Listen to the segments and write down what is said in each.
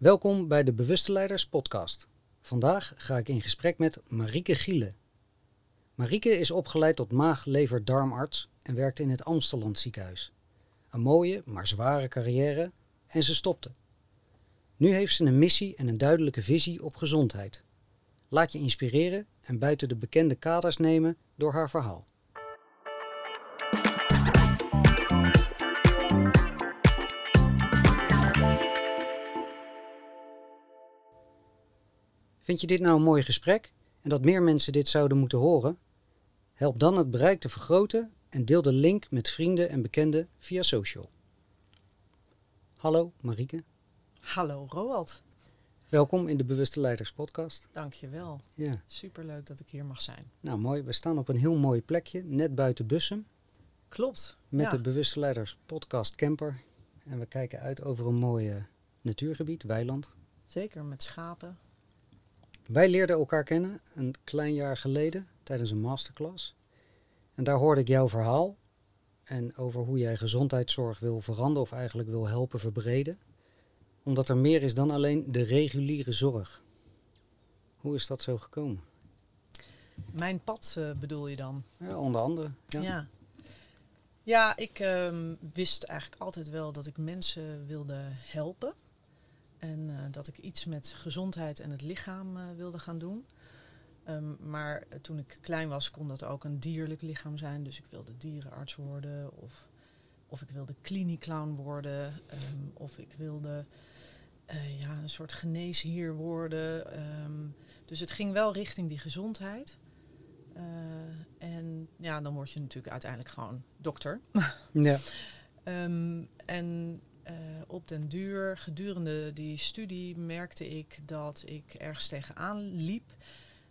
Welkom bij de Bewuste Leiders podcast. Vandaag ga ik in gesprek met Marieke Gielen. Marieke is opgeleid tot maag-lever-darmarts en werkte in het Amsteland ziekenhuis. Een mooie, maar zware carrière en ze stopte. Nu heeft ze een missie en een duidelijke visie op gezondheid. Laat je inspireren en buiten de bekende kaders nemen door haar verhaal. Vind je dit nou een mooi gesprek en dat meer mensen dit zouden moeten horen? Help dan het bereik te vergroten en deel de link met vrienden en bekenden via social. Hallo Marieke. Hallo Roald. Welkom in de Bewuste Leiders podcast. Dankjewel. Ja. Superleuk dat ik hier mag zijn. Nou mooi, we staan op een heel mooi plekje, net buiten Bussum. Klopt. Met ja. de Bewuste Leiders podcast camper. En we kijken uit over een mooi natuurgebied, weiland. Zeker met schapen. Wij leerden elkaar kennen een klein jaar geleden tijdens een masterclass. En daar hoorde ik jouw verhaal. En over hoe jij gezondheidszorg wil veranderen of eigenlijk wil helpen verbreden. Omdat er meer is dan alleen de reguliere zorg. Hoe is dat zo gekomen? Mijn pad eh, bedoel je dan? Ja, onder andere. Ja. Ja, Ja, ik ehm, wist eigenlijk altijd wel dat ik mensen wilde helpen. En eh, dat ik iets met gezondheid en het lichaam eh, wilde gaan doen. Ehm, maar eh, toen ik klein was, kon dat ook een dierlijk lichaam zijn. Dus ik wilde dierenarts worden. Of, of ik wilde klinieclown worden. ehm, of ik wilde ja, een soort geneesheer worden. ehm. dus het ging wel richting die gezondheid. En ja, dan word je natuurlijk uiteindelijk gewoon dokter. ja. En eh, op den duur, gedurende die studie, merkte ik dat ik ergens tegenaan liep.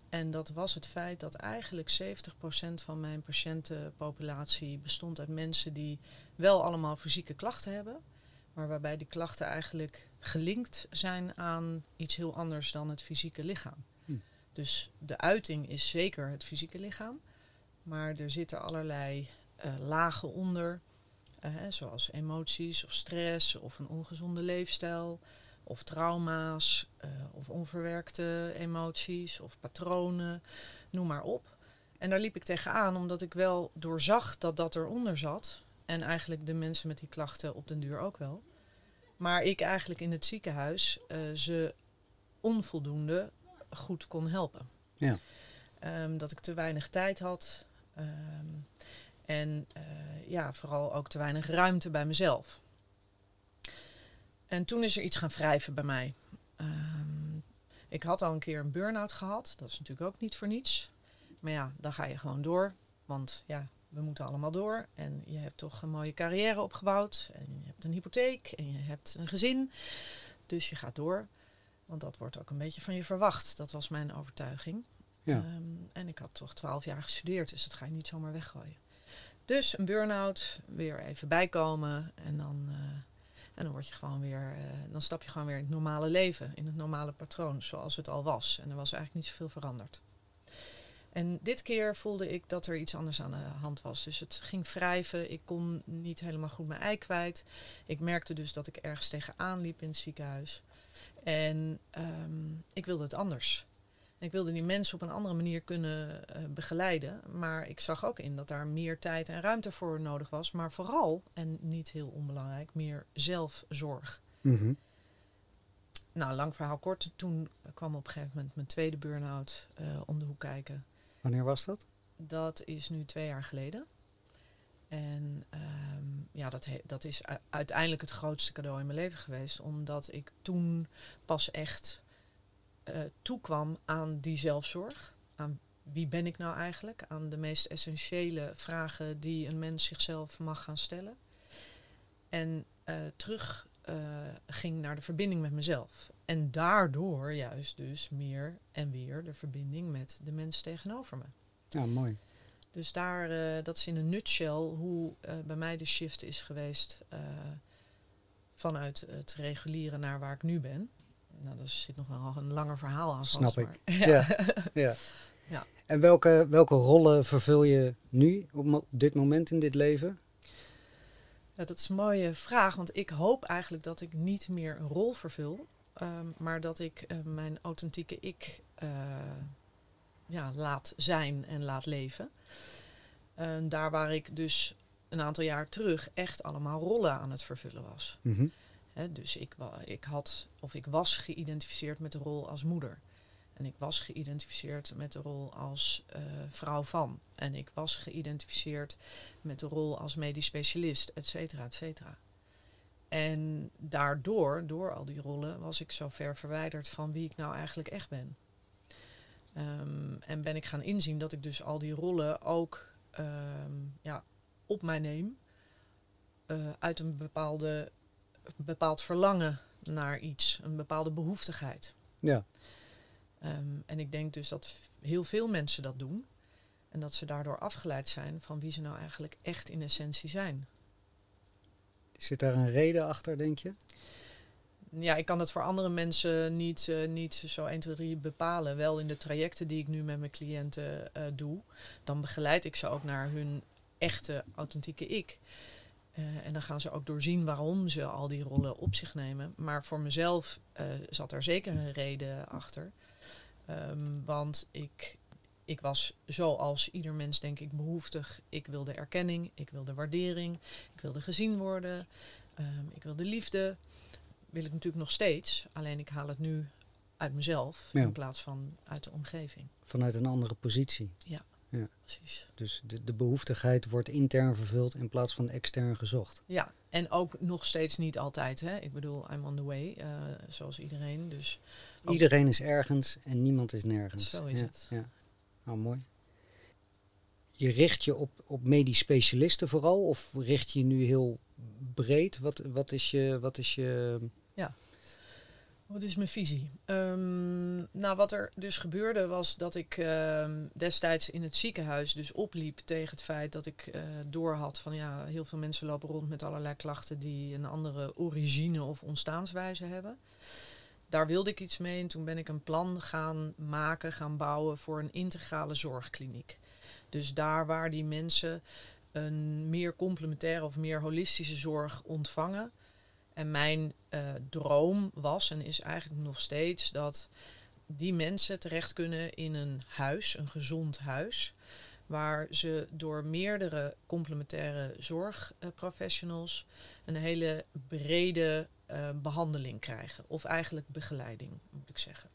En dat was het feit dat eigenlijk 70% van mijn patiëntenpopulatie bestond uit mensen die wel allemaal fysieke klachten hebben. Maar waarbij die klachten eigenlijk gelinkt zijn aan iets heel anders dan het fysieke lichaam. Hm. Dus de uiting is zeker het fysieke lichaam. Maar er zitten allerlei eh, lagen onder. Eh, zoals emoties of stress of een ongezonde leefstijl of trauma's eh, of onverwerkte emoties of patronen, noem maar op. En daar liep ik tegenaan omdat ik wel doorzag dat dat eronder zat. En eigenlijk de mensen met die klachten op den duur ook wel. Maar ik eigenlijk in het ziekenhuis eh, ze onvoldoende goed kon helpen. Ja. Ehm, dat ik te weinig tijd had. ehm, en ja, vooral ook te weinig ruimte bij mezelf. En toen is er iets gaan wrijven bij mij. Ehm, ik had al een keer een burn-out gehad. Dat is natuurlijk ook niet voor niets. Maar ja, dan ga je gewoon door. Want ja, we moeten allemaal door. En je hebt toch een mooie carrière opgebouwd. En je hebt een hypotheek. En je hebt een gezin. Dus je gaat door. Want dat wordt ook een beetje van je verwacht. Dat was mijn overtuiging. Ja. Ehm, en ik had toch twaalf jaar gestudeerd. Dus dat ga je niet zomaar weggooien. Dus een burn-out, weer even bijkomen. En dan, eh, en dan word je gewoon weer, eh, dan stap je gewoon weer in het normale leven, in het normale patroon, zoals het al was. En er was eigenlijk niet zoveel veranderd. En dit keer voelde ik dat er iets anders aan de hand was. Dus het ging wrijven. Ik kon niet helemaal goed mijn ei kwijt. Ik merkte dus dat ik ergens tegenaan liep in het ziekenhuis. En ehm, ik wilde het anders. Ik wilde die mensen op een andere manier kunnen eh, begeleiden. Maar ik zag ook in dat daar meer tijd en ruimte voor nodig was. Maar vooral, en niet heel onbelangrijk, meer zelfzorg. Mhm. Nou, lang verhaal kort. Toen kwam op een gegeven moment mijn tweede burn-out eh, om de hoek kijken. Wanneer was dat? Dat is nu twee jaar geleden. En ehm, ja, dat, dat is uiteindelijk het grootste cadeau in mijn leven geweest. Omdat ik toen pas echt eh, toekwam aan die zelfzorg. Aan wie ben ik nou eigenlijk? Aan de meest essentiële vragen die een mens zichzelf mag gaan stellen. En eh, terug eh, ging naar de verbinding met mezelf. En daardoor juist dus meer en weer de verbinding met de mens tegenover me. Ja, mooi. Dus daar, dat is in een nutshell hoe bij mij de shift is geweest vanuit het reguliere naar waar ik nu ben. Nou, daar zit nog wel een langer verhaal aan Snap vast. ik. maar- Ja. ja. Ja. En welke, welke rollen vervul je nu op, dit moment in dit leven? Ja, dat is een mooie vraag, want ik hoop eigenlijk dat ik niet meer een rol vervul. ehm, maar dat ik eh, mijn authentieke ik eh, ja, laat zijn en laat leven. En daar waar ik dus een aantal jaar terug echt allemaal rollen aan het vervullen was. Mhm. Dus ik, ik had of ik was geïdentificeerd met de rol als moeder. En ik was geïdentificeerd met de rol als eh, vrouw van. En ik was geïdentificeerd met de rol als medisch specialist, et cetera, et cetera. En daardoor, door al die rollen, was ik zo ver verwijderd van wie ik nou eigenlijk echt ben. Ehm, en ben ik gaan inzien dat ik dus al die rollen ook ehm, ja, op mij neem. eh, uit een bepaalde, bepaald verlangen naar iets, een bepaalde behoeftigheid. Ja. Ehm, en ik denk dus dat heel veel mensen dat doen. En dat ze daardoor afgeleid zijn van wie ze nou eigenlijk echt in essentie zijn. Zit daar een reden achter, denk je? Ja, ik kan het voor andere mensen niet, eh, niet zo 1, 2, 3 bepalen. Wel in de trajecten die ik nu met mijn cliënten eh, doe. Dan begeleid ik ze ook naar hun echte, authentieke ik. Eh, en dan gaan ze ook doorzien waarom ze al die rollen op zich nemen. Maar voor mezelf eh, zat er zeker een reden achter. Ehm, want ik, ik was zoals ieder mens, denk ik, behoeftig. Ik wilde erkenning, ik wilde waardering, ik wilde gezien worden, ehm, ik wilde liefde. Wil ik natuurlijk nog steeds, alleen ik haal het nu uit mezelf Ja. in plaats van uit de omgeving. Vanuit een andere positie. Precies. Dus de, de behoeftigheid wordt intern vervuld in plaats van extern gezocht. Ja, en ook nog steeds niet altijd. Hè? Ik bedoel, I'm on the way, eh, zoals iedereen. Dus Iedereen is ergens en niemand is nergens. Zo is ja, het. Ja. Nou, mooi. Je richt je op, op medisch specialisten vooral? Of richt je je nu heel breed? Wat, wat, is, je, wat is je... Wat is mijn visie? Nou, wat er dus gebeurde was dat ik ehm, destijds in het ziekenhuis dus opliep tegen het feit dat ik eh doorhad van ja, heel veel mensen lopen rond met allerlei klachten die een andere origine of ontstaanswijze hebben. Daar wilde ik iets mee en toen ben ik een plan gaan maken, gaan bouwen voor een integrale zorgkliniek. Dus daar waar die mensen een meer complementaire of meer holistische zorg ontvangen, en mijn eh, droom was en is eigenlijk nog steeds dat die mensen terecht kunnen in een huis, een gezond huis, waar ze door meerdere complementaire zorgprofessionals een hele brede eh, behandeling krijgen. Of eigenlijk begeleiding, moet ik zeggen.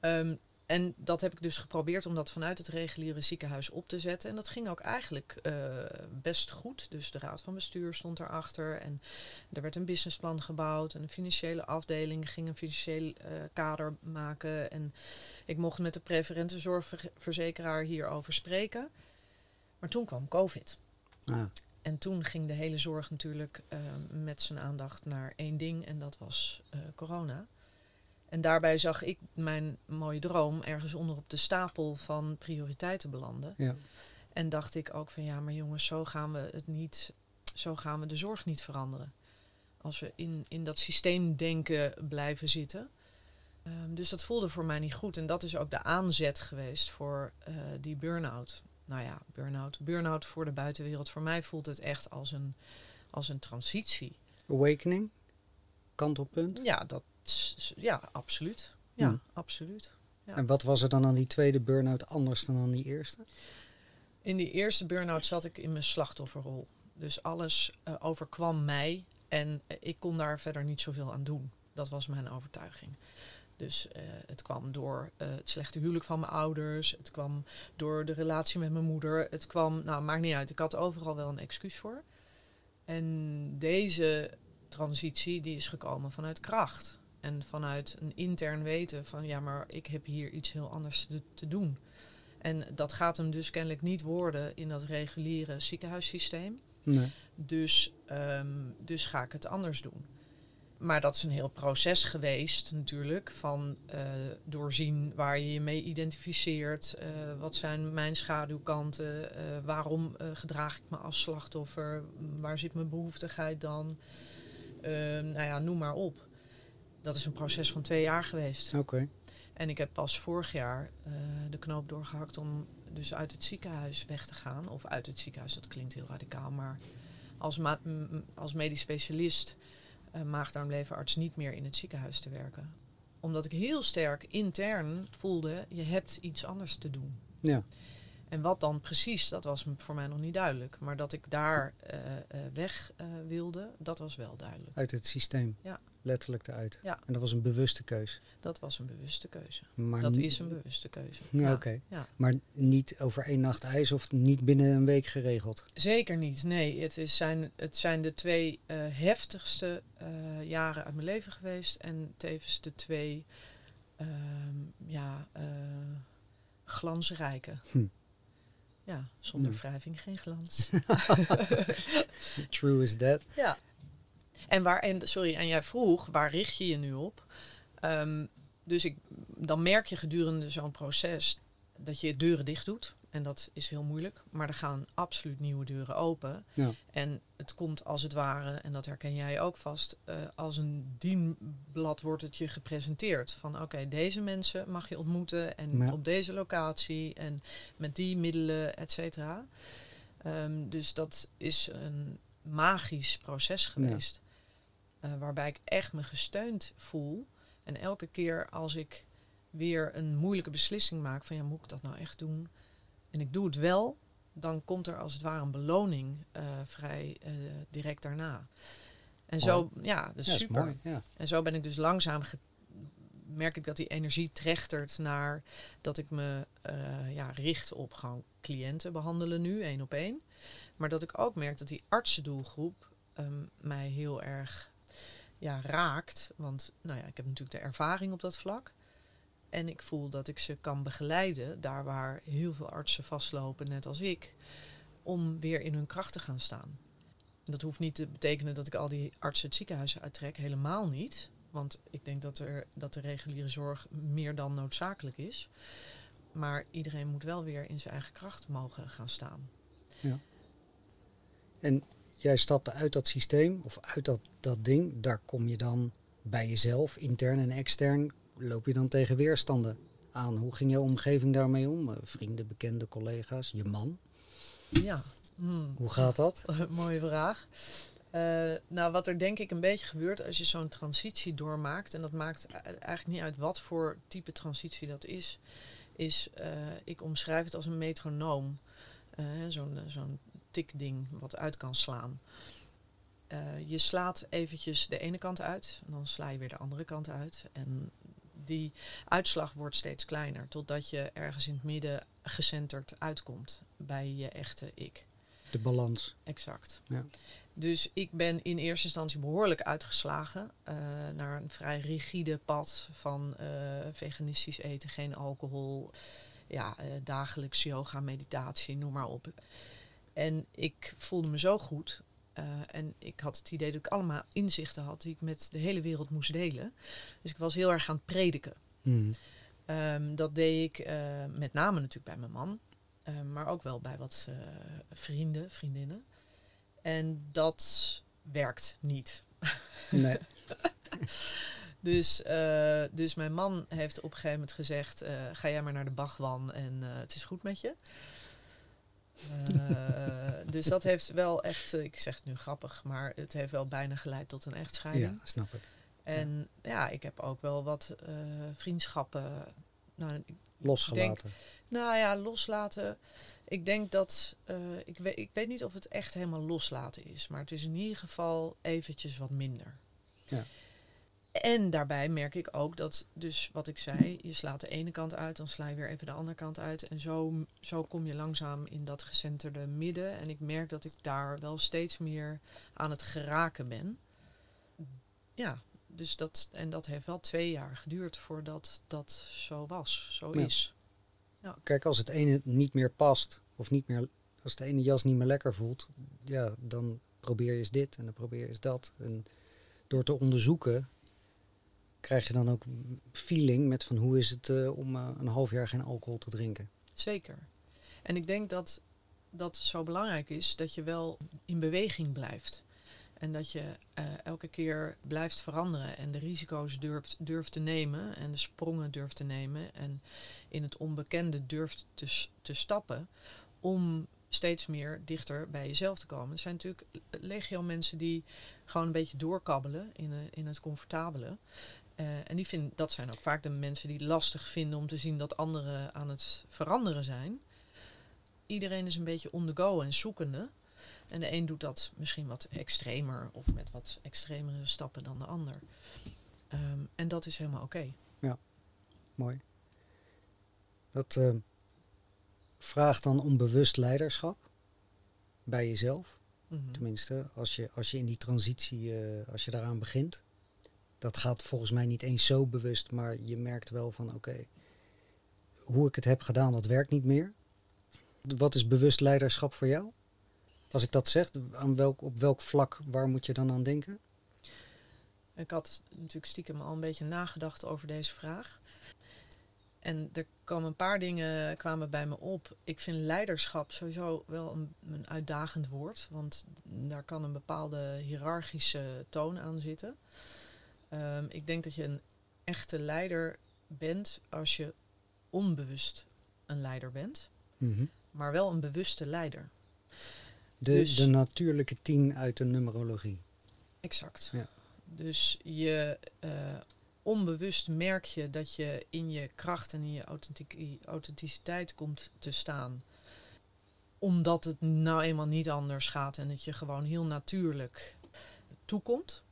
Ehm, en dat heb ik dus geprobeerd om dat vanuit het reguliere ziekenhuis op te zetten. En dat ging ook eigenlijk eh, best goed. Dus de raad van bestuur stond erachter. En er werd een businessplan gebouwd. En een financiële afdeling ging een financieel eh, kader maken. En ik mocht met de preferente zorgverzekeraar hierover spreken. Maar toen kwam COVID. En toen ging de hele zorg natuurlijk eh, met zijn aandacht naar één ding. En dat was corona. En daarbij zag ik mijn mooie droom ergens onder op de stapel van prioriteiten belanden. ja. En dacht ik ook van ja, maar jongens, zo gaan we het niet, zo gaan we de zorg niet veranderen. Als we in, in dat systeemdenken blijven zitten. Ehm, dus dat voelde voor mij niet goed. En dat is ook de aanzet geweest voor eh, die burn-out. Nou ja, burn-out. Burn-out voor de buitenwereld. Voor mij voelt het echt als een, als een transitie. Awakening? Kantelpunt? Ja, dat, ja absoluut. Ja, Hmm. absoluut. Ja. En wat was er dan aan die tweede burn-out anders dan aan die eerste? In die eerste burn-out zat ik in mijn slachtofferrol. Dus alles eh, overkwam mij en eh, ik kon daar verder niet zoveel aan doen. Dat was mijn overtuiging. Dus eh, het kwam door het slechte huwelijk van mijn ouders. Het kwam door de relatie met mijn moeder. Het kwam, nou maakt niet uit. Ik had overal wel een excuus voor. En deze transitie die is gekomen vanuit kracht. En vanuit een intern weten van ja, maar ik heb hier iets heel anders te, te doen. En dat gaat hem dus kennelijk niet worden in dat reguliere ziekenhuissysteem. Nee. Dus, ehm, dus ga ik het anders doen. Maar dat is een heel proces geweest natuurlijk. Van eh, doorzien waar je je mee identificeert. eh, wat zijn mijn schaduwkanten? eh, waarom gedraag ik me als slachtoffer? Waar zit mijn behoeftigheid dan? Ehm, nou ja, noem maar op. Dat is een proces van twee jaar geweest. Oké. En ik heb pas vorig jaar eh, de knoop doorgehakt om dus uit het ziekenhuis weg te gaan. Of uit het ziekenhuis, dat klinkt heel radicaal. Maar als, ma- als medisch specialist uh, maagdarmleverarts niet meer in het ziekenhuis te werken. Omdat ik heel sterk intern voelde, je hebt iets anders te doen. Ja. En wat dan precies, dat was voor mij nog niet duidelijk. Maar dat ik daar uh, uh, weg uh, wilde, dat was wel duidelijk. Uit het systeem? Ja. Letterlijk eruit? Ja. En dat was een bewuste keus? Dat was een bewuste keuze. Maar dat is een bewuste keuze. Ja, ja. Oké. Maar niet over één nacht ijs of niet binnen een week geregeld? Zeker niet. Nee, het, is zijn, het zijn de twee heftigste jaren uit mijn leven geweest. En tevens de twee ehm, ja, glansrijke. Hm. Ja, zonder wrijving geen glans. True is that. ja. En waar, en, sorry, en jij vroeg, waar richt je je nu op? Ehm, dus ik, dan merk je gedurende zo'n proces dat je deuren dicht doet. En dat is heel moeilijk. Maar er gaan absoluut nieuwe deuren open. Ja. En het komt als het ware, en dat herken jij ook vast, eh, als een dienblad wordt het je gepresenteerd. Van oké, deze mensen mag je ontmoeten en Ja. op deze locatie en met die middelen, et cetera. Ehm, dus dat is een magisch proces geweest. Eh, waarbij ik echt me gesteund voel. En elke keer als ik weer een moeilijke beslissing maak van ja, moet ik dat nou echt doen? En ik doe het wel, dan komt er als het ware een beloning eh, vrij eh, direct daarna. En zo, ja, is super. mooi. Ja. En zo ben ik dus langzaam, merk ik dat die energie trechtert naar dat ik me ja, richt op gewoon cliënten behandelen nu, één op één. Maar dat ik ook merk dat die artsendoelgroep ehm, mij heel erg ja, raakt. Want nou ja, ik heb natuurlijk de ervaring op dat vlak. En ik voel dat ik ze kan begeleiden, daar waar heel veel artsen vastlopen, net als ik, om weer in hun kracht te gaan staan. Dat hoeft niet te betekenen dat ik al die artsen het ziekenhuis uittrek, helemaal niet. Want ik denk dat, er, dat de reguliere zorg meer dan noodzakelijk is. Maar iedereen moet wel weer in zijn eigen kracht mogen gaan staan. En jij stapte uit dat systeem of uit dat, dat ding. Daar kom je dan bij jezelf, intern en extern, loop je dan tegen weerstanden aan. Hoe ging jouw omgeving daarmee om? Eh, Vrienden, bekende collega's, je man? Ja, hmm. Hoe gaat dat? mooie vraag. Eh, nou, wat er denk ik een beetje gebeurt als je zo'n transitie doormaakt, en dat maakt e- eigenlijk niet uit wat voor type transitie dat is, is eh, ik omschrijf het als een metronoom. Zo'n zo'n tikding wat uit kan slaan. Eh, je slaat eventjes de ene kant uit, en dan sla je weer de andere kant uit. En die uitslag wordt steeds kleiner, totdat je ergens in het midden gecenterd uitkomt bij je echte ik. De balans. Exact. Ja. Dus ik ben in eerste instantie behoorlijk uitgeslagen eh, naar een vrij rigide pad van eh, veganistisch eten, geen alcohol, ja, dagelijks yoga, meditatie, noem maar op. En ik voelde me zo goed. eh, en ik had het idee dat ik allemaal inzichten had die ik met de hele wereld moest delen. Dus ik was heel erg aan het prediken. Hmm. Ehm, dat deed ik eh, met name natuurlijk bij mijn man, eh, maar ook wel bij wat vrienden, vriendinnen. En dat werkt niet. Nee. Dus, dus mijn man heeft op een gegeven moment gezegd: ga jij maar naar de Bachwan en het is goed met je. Eh, dus dat heeft wel echt, eh, ik zeg het nu grappig, maar het heeft wel bijna geleid tot een echtscheiding. Ja, snap ik. En ja, ik heb ook wel wat eh, vriendschappen. Nou, Losgelaten. Nou ja, loslaten. Ik denk dat. ik, weet, ik weet niet of het echt helemaal loslaten is. Maar het is in ieder geval eventjes wat minder. Ja. En daarbij merk ik ook dat, dus wat ik zei, je slaat de ene kant uit, dan sla je weer even de andere kant uit. En zo, zo kom je langzaam in dat gecenterde midden. En ik merk dat ik daar wel steeds meer aan het geraken ben. Ja, dus dat, en dat heeft wel twee jaar geduurd voordat dat zo was, zo Ja. is. Kijk, als het ene niet meer past, of niet meer, als de ene jas niet meer lekker voelt, ja, dan probeer je eens dit en dan probeer je eens dat. En door te onderzoeken krijg je dan ook feeling met van hoe is het eh, om eh, een half jaar geen alcohol te drinken. Zeker. En ik denk dat dat zo belangrijk is dat je wel in beweging blijft. En dat je eh, elke keer blijft veranderen en de risico's durft, durft te nemen en de sprongen durft te nemen en in het onbekende durft te, te stappen om steeds meer dichter bij jezelf te komen. Er zijn natuurlijk legio mensen die gewoon een beetje doorkabbelen in, in het comfortabele. Eh, en die vinden, dat zijn ook vaak de mensen die lastig vinden om te zien dat anderen aan het veranderen zijn. Iedereen is een beetje on the go en zoekende. En de een doet dat misschien wat extremer of met wat extremere stappen dan de ander. Ehm, en dat is helemaal oké. Ja, mooi. Dat uh, vraagt dan om bewust leiderschap bij jezelf. Mhm. Tenminste, als je, als je in die transitie, uh, als je daaraan begint. Dat gaat volgens mij niet eens zo bewust, maar je merkt wel van oké, hoe ik het heb gedaan, dat werkt niet meer. Wat is bewust leiderschap voor jou? Als ik dat zeg, welk, op welk vlak, waar moet je dan aan denken? Ik had natuurlijk stiekem al een beetje nagedacht over deze vraag. En er komen een paar dingen kwamen bij me op. Ik vind leiderschap sowieso wel een, een uitdagend woord, want daar kan een bepaalde hiërarchische toon aan zitten. Um, ik denk dat je een echte leider bent als je onbewust een leider bent, Mhm. maar wel een bewuste leider. De, Dus- de natuurlijke tien uit de numerologie. Exact. Ja. Dus je eh, onbewust merk je dat je in je kracht en in je authenticiteit komt te staan. Omdat het nou eenmaal niet anders gaat en dat je gewoon heel natuurlijk toekomt.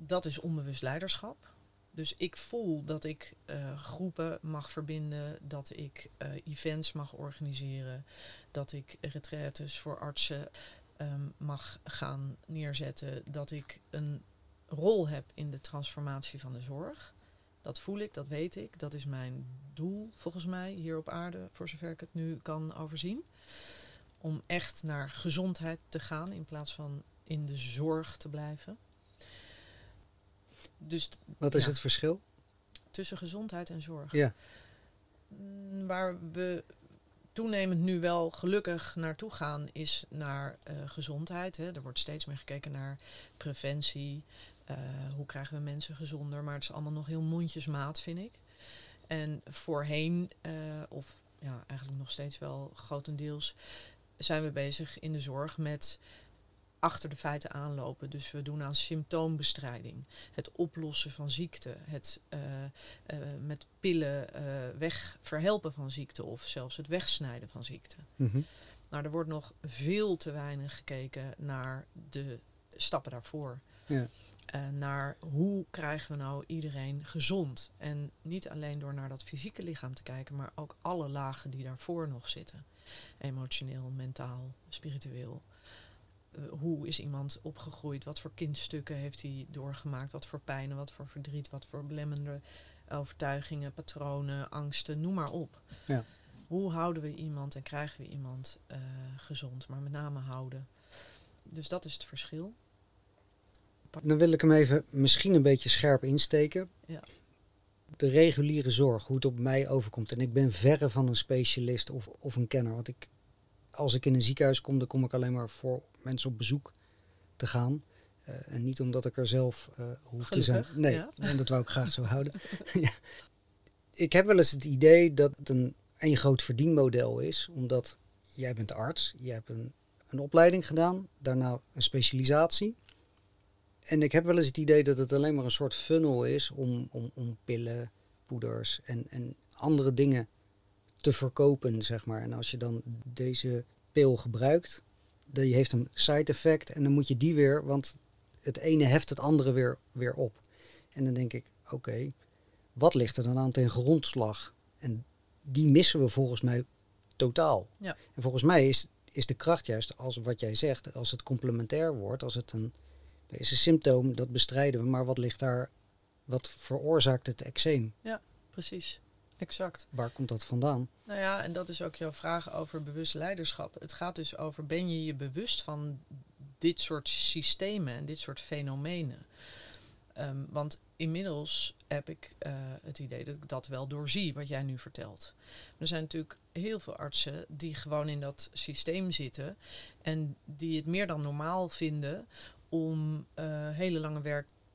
Dat is onbewust leiderschap. Dus ik voel dat ik eh, groepen mag verbinden, dat ik eh, events mag organiseren, dat ik retraites voor artsen ehm, mag gaan neerzetten, dat ik een rol heb in de transformatie van de zorg. Dat voel ik, dat weet ik. Dat is mijn doel volgens mij hier op aarde, voor zover ik het nu kan overzien. Om echt naar gezondheid te gaan in plaats van in de zorg te blijven. Dus Wat is Ja. het verschil? tussen gezondheid en zorg. Ja. Mm, Waar we toenemend nu wel gelukkig naartoe gaan, is naar eh, gezondheid. Hè. Er wordt steeds meer gekeken naar preventie. eh, hoe krijgen we mensen gezonder? Maar het is allemaal nog heel mondjesmaat, vind ik. En voorheen, eh, of ja, eigenlijk nog steeds wel grotendeels, zijn we bezig in de zorg met achter de feiten aanlopen. Dus we doen aan symptoombestrijding, het oplossen van ziekte, het eh, eh, met pillen eh, weg verhelpen van ziekte of zelfs het wegsnijden van ziekte. Mhm. Nou, er wordt nog veel te weinig gekeken naar de stappen daarvoor. Ja. Naar hoe krijgen we nou iedereen gezond? En niet alleen door naar dat fysieke lichaam te kijken, maar ook alle lagen die daarvoor nog zitten. Emotioneel, mentaal, spiritueel. Eh, hoe is iemand opgegroeid? Wat voor kindstukken heeft hij doorgemaakt? Wat voor pijnen, wat voor verdriet, wat voor belemmende overtuigingen, patronen, angsten, noem maar op. Ja. Hoe houden we iemand en krijgen we iemand eh, gezond, maar met name houden? Dus dat is het verschil. Dan wil ik hem even misschien een beetje scherp insteken. Ja. De reguliere zorg, hoe het op mij overkomt. En ik ben verre van een specialist of, of een kenner. Want ik, als ik in een ziekenhuis kom, dan kom ik alleen maar voor mensen op bezoek te gaan. Eh, en niet omdat ik er zelf eh hoef te zijn. Nee, ja. en dat wou ik graag zo houden. ja. Ik heb wel eens het idee dat het een, een groot verdienmodel is. Omdat jij bent arts, je hebt een, een opleiding gedaan, daarna een specialisatie. En ik heb wel eens het idee dat het alleen maar een soort funnel is om, om, om pillen, poeders en, en andere dingen te verkopen, zeg maar. En als je dan deze pil gebruikt, die heeft een side effect en dan moet je die weer, want het ene heft het andere weer, weer op. En dan denk ik, oké, wat ligt er dan aan ten grondslag? En die missen we volgens mij totaal. Ja. En volgens mij is, is de kracht juist als wat jij zegt, als het complementair wordt, als het een, er is een symptoom, dat bestrijden we, maar wat ligt daar, wat veroorzaakt het eczeem? Precies, exact. Waar komt dat vandaan? Nou ja, en dat is ook jouw vraag over bewust leiderschap. Het gaat dus over, ben je je bewust van dit soort systemen en dit soort fenomenen? Ehm, want inmiddels heb ik eh, het idee dat ik dat wel doorzie, wat jij nu vertelt. Er zijn natuurlijk heel veel artsen die gewoon in dat systeem zitten en die het meer dan normaal vinden om eh, hele lange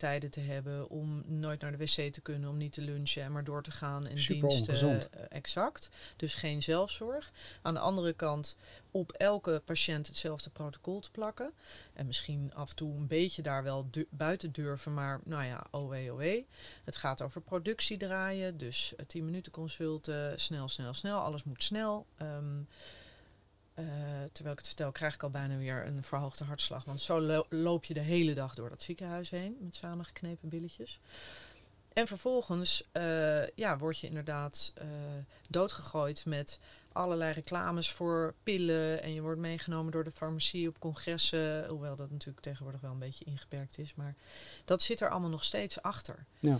werktijden te hebben, om nooit naar de wc te kunnen, om niet te lunchen en maar door te gaan en Super diensten. ongezond. eh, exact. Dus geen zelfzorg. Aan de andere kant op elke patiënt hetzelfde protocol te plakken. En misschien af en toe een beetje daar wel du- buiten durven, maar nou ja, owe, owe. Het gaat over productie draaien, dus eh, 10 minuten consulten, snel, snel, snel. Alles moet snel. Ehm, eh, terwijl ik het vertel, krijg ik al bijna weer een verhoogde hartslag. Want zo lo- loop je de hele dag door dat ziekenhuis heen met samengeknepen billetjes. En vervolgens eh, ja, word je inderdaad eh, doodgegooid met allerlei reclames voor pillen. En je wordt meegenomen door de farmacie op congressen. Hoewel dat natuurlijk tegenwoordig wel een beetje ingeperkt is. Maar dat zit er allemaal nog steeds achter. Ja.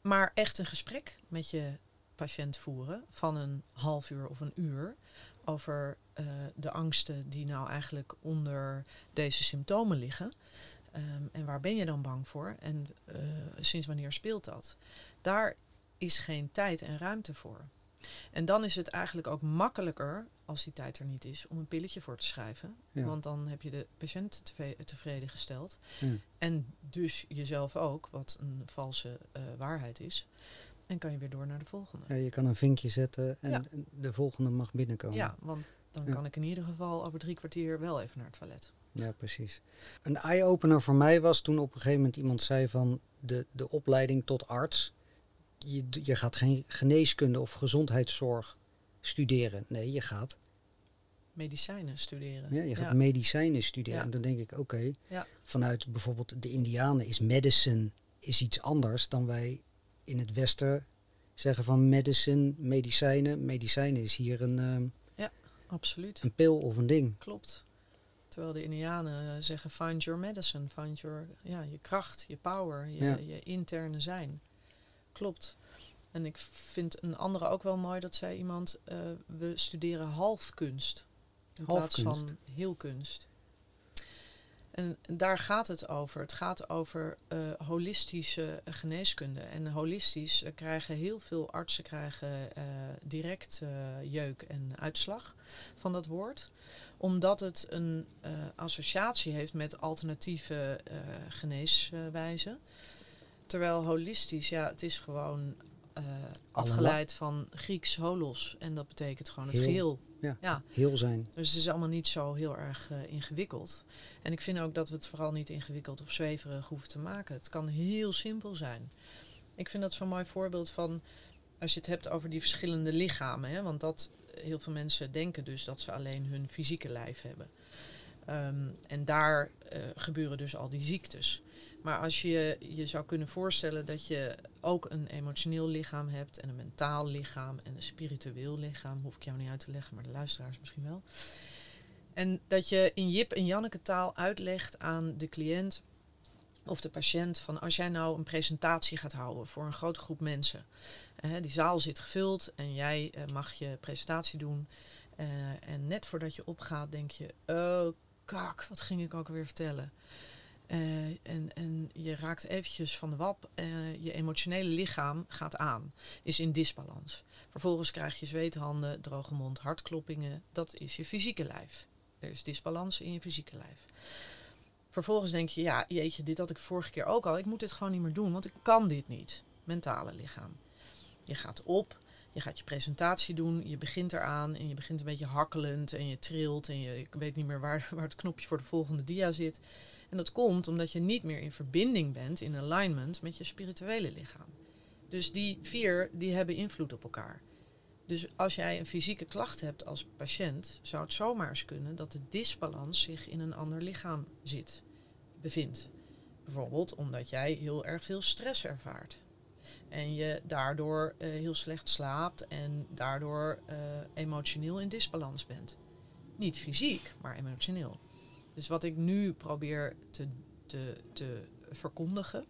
Maar echt een gesprek met je patiënt voeren van een half uur of een uur over eh, de angsten die nou eigenlijk onder deze symptomen liggen. Ehm, en waar ben je dan bang voor? En eh, sinds wanneer speelt dat? Daar is geen tijd en ruimte voor. En dan is het eigenlijk ook makkelijker, als die tijd er niet is, om een pilletje voor te schrijven. Ja. Want dan heb je de patiënt tevreden gesteld. Ja. En dus jezelf ook, wat een valse eh, waarheid is. En kan je weer door naar de volgende. Ja, je kan een vinkje zetten en Ja. de volgende mag binnenkomen. Ja, want dan Ja. kan ik in ieder geval over drie kwartier wel even naar het toilet. Ja, precies. Een eye-opener voor mij was toen op een gegeven moment iemand zei van de, de opleiding tot arts. Je, je gaat geen geneeskunde of gezondheidszorg studeren. Nee, je gaat, Medicijnen studeren. ja, je gaat Ja. medicijnen studeren. Ja. En dan denk ik, oké, Ja. vanuit bijvoorbeeld de Indianen is medicine is iets anders dan wij in het Westen zeggen van medicine, medicijnen. Medicijnen is hier een, ehm, Absoluut. een pil of een ding. Klopt. Terwijl de Indianen eh, zeggen find your medicine, find your, ja, je kracht, je power, je, Ja. je interne zijn. Klopt. En ik vind een andere ook wel mooi, dat zei iemand, eh, we studeren halfkunst in plaats Halfkunst. van heelkunst. En daar gaat het over. Het gaat over eh, holistische geneeskunde. En holistisch eh, krijgen heel veel artsen krijgen, eh, direct eh, jeuk en uitslag van dat woord omdat het een eh, associatie heeft met alternatieve eh, geneeswijzen. Terwijl holistisch, ja, het is gewoon eh, afgeleid van Grieks holos. En dat betekent gewoon het Heel. geheel. Ja. ja. Heel zijn. Dus het is allemaal niet zo heel erg eh, ingewikkeld. En ik vind ook dat we het vooral niet ingewikkeld of zweverig hoeven te maken. Het kan heel simpel zijn. Ik vind dat zo'n mooi voorbeeld van als je het hebt over die verschillende lichamen. Hè, want dat heel veel mensen denken dus dat ze alleen hun fysieke lijf hebben. Ehm, en daar eh, gebeuren dus al die ziektes. Maar als je je zou kunnen voorstellen dat je ook een emotioneel lichaam hebt en een mentaal lichaam en een spiritueel lichaam, hoef ik jou niet uit te leggen, maar de luisteraars misschien wel. En dat je in Jip en Janneke taal uitlegt aan de cliënt of de patiënt van als jij nou een presentatie gaat houden voor een grote groep mensen. eh, die zaal zit gevuld en jij eh, mag je presentatie doen. eh, en net voordat je opgaat denk je, oh kak, wat ging ik ook weer vertellen? Eh, en, en je raakt eventjes van de wap. eh, je emotionele lichaam gaat aan, is in disbalans. Vervolgens krijg je zweethanden, droge mond, hartkloppingen. Dat is je fysieke lijf. Er is disbalans in je fysieke lijf. Vervolgens denk je, ja, jeetje, dit had ik vorige keer ook al. Ik moet dit gewoon niet meer doen, want ik kan dit niet. Mentale lichaam. Je gaat op, je gaat je presentatie doen, je begint eraan en je begint een beetje hakkelend en je trilt en je ik weet niet meer waar, waar het knopje voor de volgende dia zit. En dat komt omdat je niet meer in verbinding bent, in alignment met je spirituele lichaam. Dus die vier, die hebben invloed op elkaar. Dus als jij een fysieke klacht hebt als patiënt, zou het zomaar eens kunnen dat de disbalans zich in een ander lichaam zit, bevindt. Bijvoorbeeld omdat jij heel erg veel stress ervaart. En je daardoor eh, heel slecht slaapt en daardoor eh, emotioneel in disbalans bent. Niet fysiek, maar emotioneel. Dus wat ik nu probeer te, te, te verkondigen.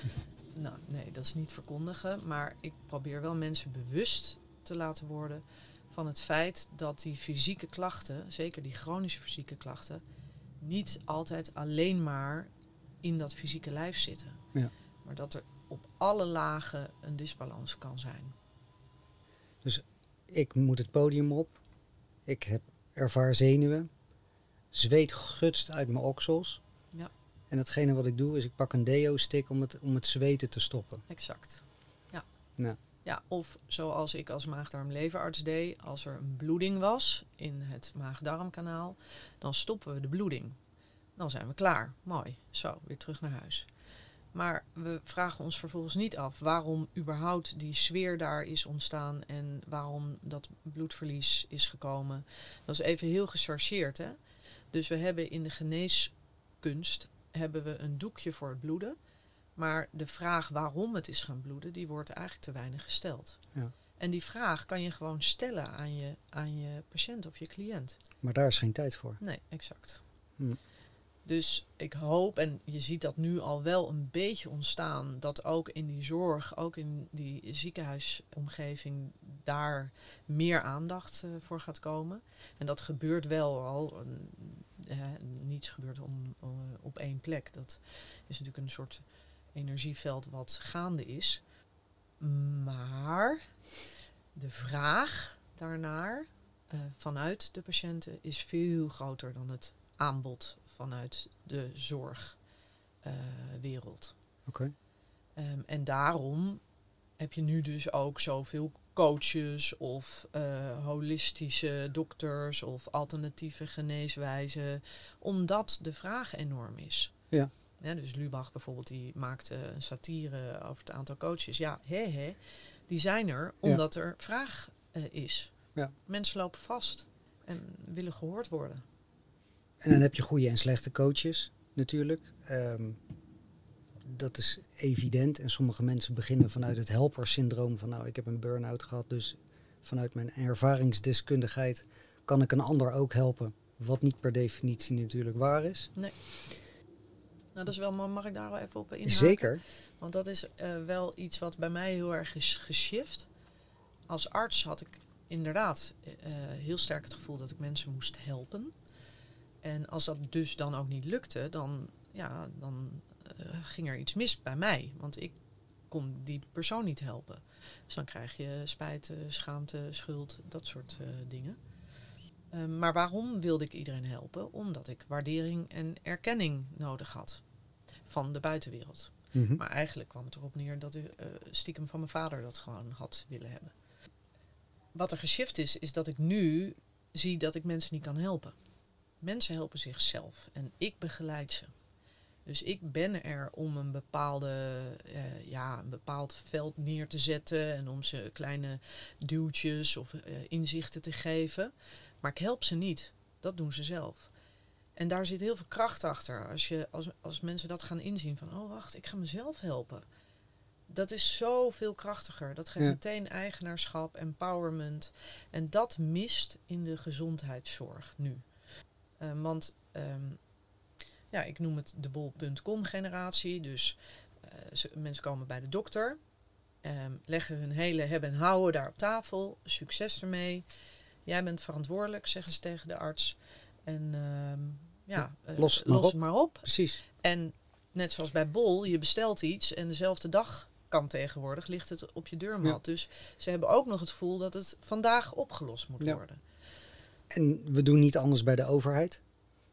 nou, nee, dat is niet verkondigen. Maar ik probeer wel mensen bewust te laten worden van het feit dat die fysieke klachten, zeker die chronische fysieke klachten, niet altijd alleen maar in dat fysieke lijf zitten. Ja. Maar dat er op alle lagen een disbalans kan zijn. Ik moet het podium op. Ik heb ervaar zenuwen. Zweet gutst uit mijn oksels. Ja. En datgene wat ik doe is ik pak een deo-stick om het, om het zweten te stoppen. Exact. Ja. Ja. Ja, of zoals ik als maag-darm-leverarts deed, als er een bloeding was in het maag-darmkanaal, dan stoppen we de bloeding. Dan zijn we klaar. Mooi. Zo, weer terug naar huis. Maar we vragen ons vervolgens niet af waarom überhaupt die sfeer daar is ontstaan en waarom dat bloedverlies is gekomen. Dat is even heel gechargeerd. Hè? Dus we hebben in de geneeskunst hebben we een doekje voor het bloeden. Maar de vraag waarom het is gaan bloeden, die wordt eigenlijk te weinig gesteld. Ja. En die vraag kan je gewoon stellen aan je, aan je patiënt of je cliënt. Maar daar is geen tijd voor. Nee, exact. Hm. Dus ik hoop, en je ziet dat nu al wel een beetje ontstaan, dat ook in die zorg, ook in die ziekenhuisomgeving, daar meer aandacht eh, voor gaat komen. En dat gebeurt wel al. niets gebeurt om, eh, op één plek. Dat is natuurlijk een soort energieveld wat gaande is. Maar de vraag daarnaar eh, vanuit de patiënten is veel groter dan het aanbod vanuit de zorgwereld. Oké. Ehm, en daarom heb je nu dus ook zoveel coaches of eh, holistische dokters of alternatieve geneeswijzen, omdat de vraag enorm is. Ja. Ja, dus Lubach bijvoorbeeld, die maakte een satire over het aantal coaches. Ja, hè, hè, die zijn er omdat er vraag eh, is. Ja. Mensen lopen vast en willen gehoord worden. En dan heb je goede en slechte coaches natuurlijk. Ehm, dat is evident. En sommige mensen beginnen vanuit het helpersyndroom van nou, ik heb een burn-out gehad, dus vanuit mijn ervaringsdeskundigheid kan ik een ander ook helpen. Wat niet per definitie natuurlijk waar is. Nou, dat is wel, mag ik daar wel even op inhaken? Zeker. Want dat is eh, wel iets wat bij mij heel erg is geshift. Als arts had ik inderdaad eh, heel sterk het gevoel dat ik mensen moest helpen. En als dat dus dan ook niet lukte, dan, ja, dan eh, ging er iets mis bij mij. Want ik kon die persoon niet helpen. Dus dan krijg je spijt, eh, schaamte, schuld, dat soort eh, dingen. Eh, maar waarom wilde ik iedereen helpen? Omdat ik waardering en erkenning nodig had van de buitenwereld. Mhm. Maar eigenlijk kwam het erop neer dat ik stiekem van mijn vader dat gewoon had willen hebben. Wat er geshift is, is dat ik nu zie dat ik mensen niet kan helpen. Mensen helpen zichzelf en ik begeleid ze. Dus ik ben er om een, bepaalde, eh, ja, een bepaald veld neer te zetten en om ze kleine duwtjes of eh, inzichten te geven. Maar ik help ze niet. Dat doen ze zelf. En daar zit heel veel kracht achter. Als, je, als, als mensen dat gaan inzien van, oh wacht, ik ga mezelf helpen. Dat is zoveel krachtiger. Dat geeft Ja. meteen eigenaarschap, empowerment. En dat mist in de gezondheidszorg nu. Eh, want ehm, ja, ik noem het de bol.com generatie. Dus eh, ze- mensen komen bij de dokter, ehm, leggen hun hele hebben en houden daar op tafel. Succes ermee. Jij bent verantwoordelijk, zeggen ze tegen de arts. En ehm, ja, eh, los het maar op. het maar op. Precies. En net zoals bij Bol, je bestelt iets en dezelfde dag kan tegenwoordig, ligt het op je deurmat. Dus ze hebben ook nog het gevoel dat het vandaag opgelost moet Ja. worden. En we doen niet anders bij de overheid.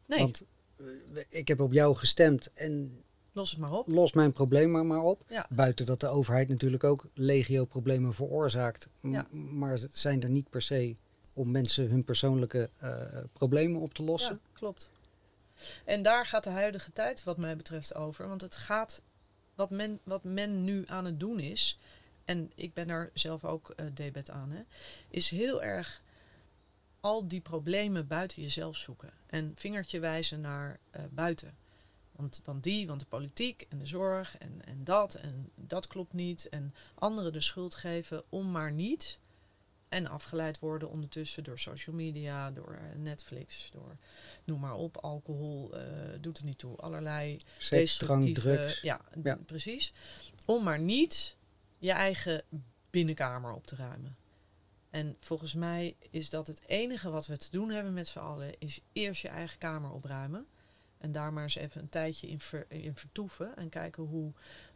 Nee, Want eh, ik heb op jou gestemd en los het maar op. los mijn probleem maar, maar op. Ja. Buiten dat de overheid natuurlijk ook legio problemen veroorzaakt. Ja. Maar ze zijn er niet per se om mensen hun persoonlijke eh, problemen op te lossen. Ja, klopt. En daar gaat de huidige tijd wat mij betreft over. Want het gaat, wat men, wat men nu aan het doen is, en ik ben daar zelf ook eh debet aan, hè, is heel erg al die problemen buiten jezelf zoeken. En vingertje wijzen naar eh, buiten. Want, want die, want de politiek en de zorg en, en dat en dat klopt niet. En anderen de schuld geven om maar niet. En afgeleid worden ondertussen door social media, door eh, Netflix, door noem maar op, alcohol eh, doet er niet toe. Allerlei Seks, drank, drugs. Ja, Ja. precies. Om maar niet je eigen binnenkamer op te ruimen. En volgens mij is dat het enige wat we te doen hebben met z'n allen, is eerst je eigen kamer opruimen. En daar maar eens even een tijdje in, ver- in vertoeven. En kijken hoe,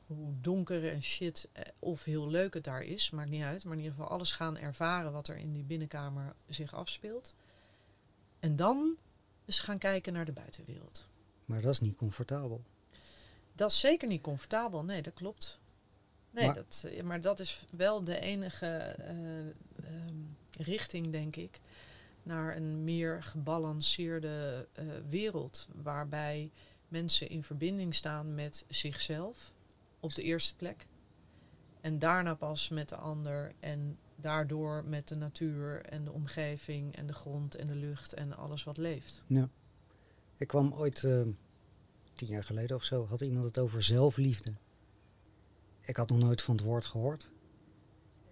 hoe donker en shit eh, of heel leuk het daar is. Maakt niet uit. Maar in ieder geval alles gaan ervaren wat er in die binnenkamer zich afspeelt. En dan eens gaan kijken naar de buitenwereld. Maar dat is niet comfortabel. Dat is zeker niet comfortabel. Nee, dat klopt. Nee, Maar- dat, eh, maar dat is wel de enige eh, ehm, richting, denk ik, naar een meer gebalanceerde eh, wereld. Waarbij mensen in verbinding staan met zichzelf op de eerste plek. En daarna pas met de ander. En daardoor met de natuur en de omgeving en de grond en de lucht en alles wat leeft. Ik kwam ooit, tien jaar geleden of zo, had iemand het over zelfliefde. Ik had nog nooit van het woord gehoord.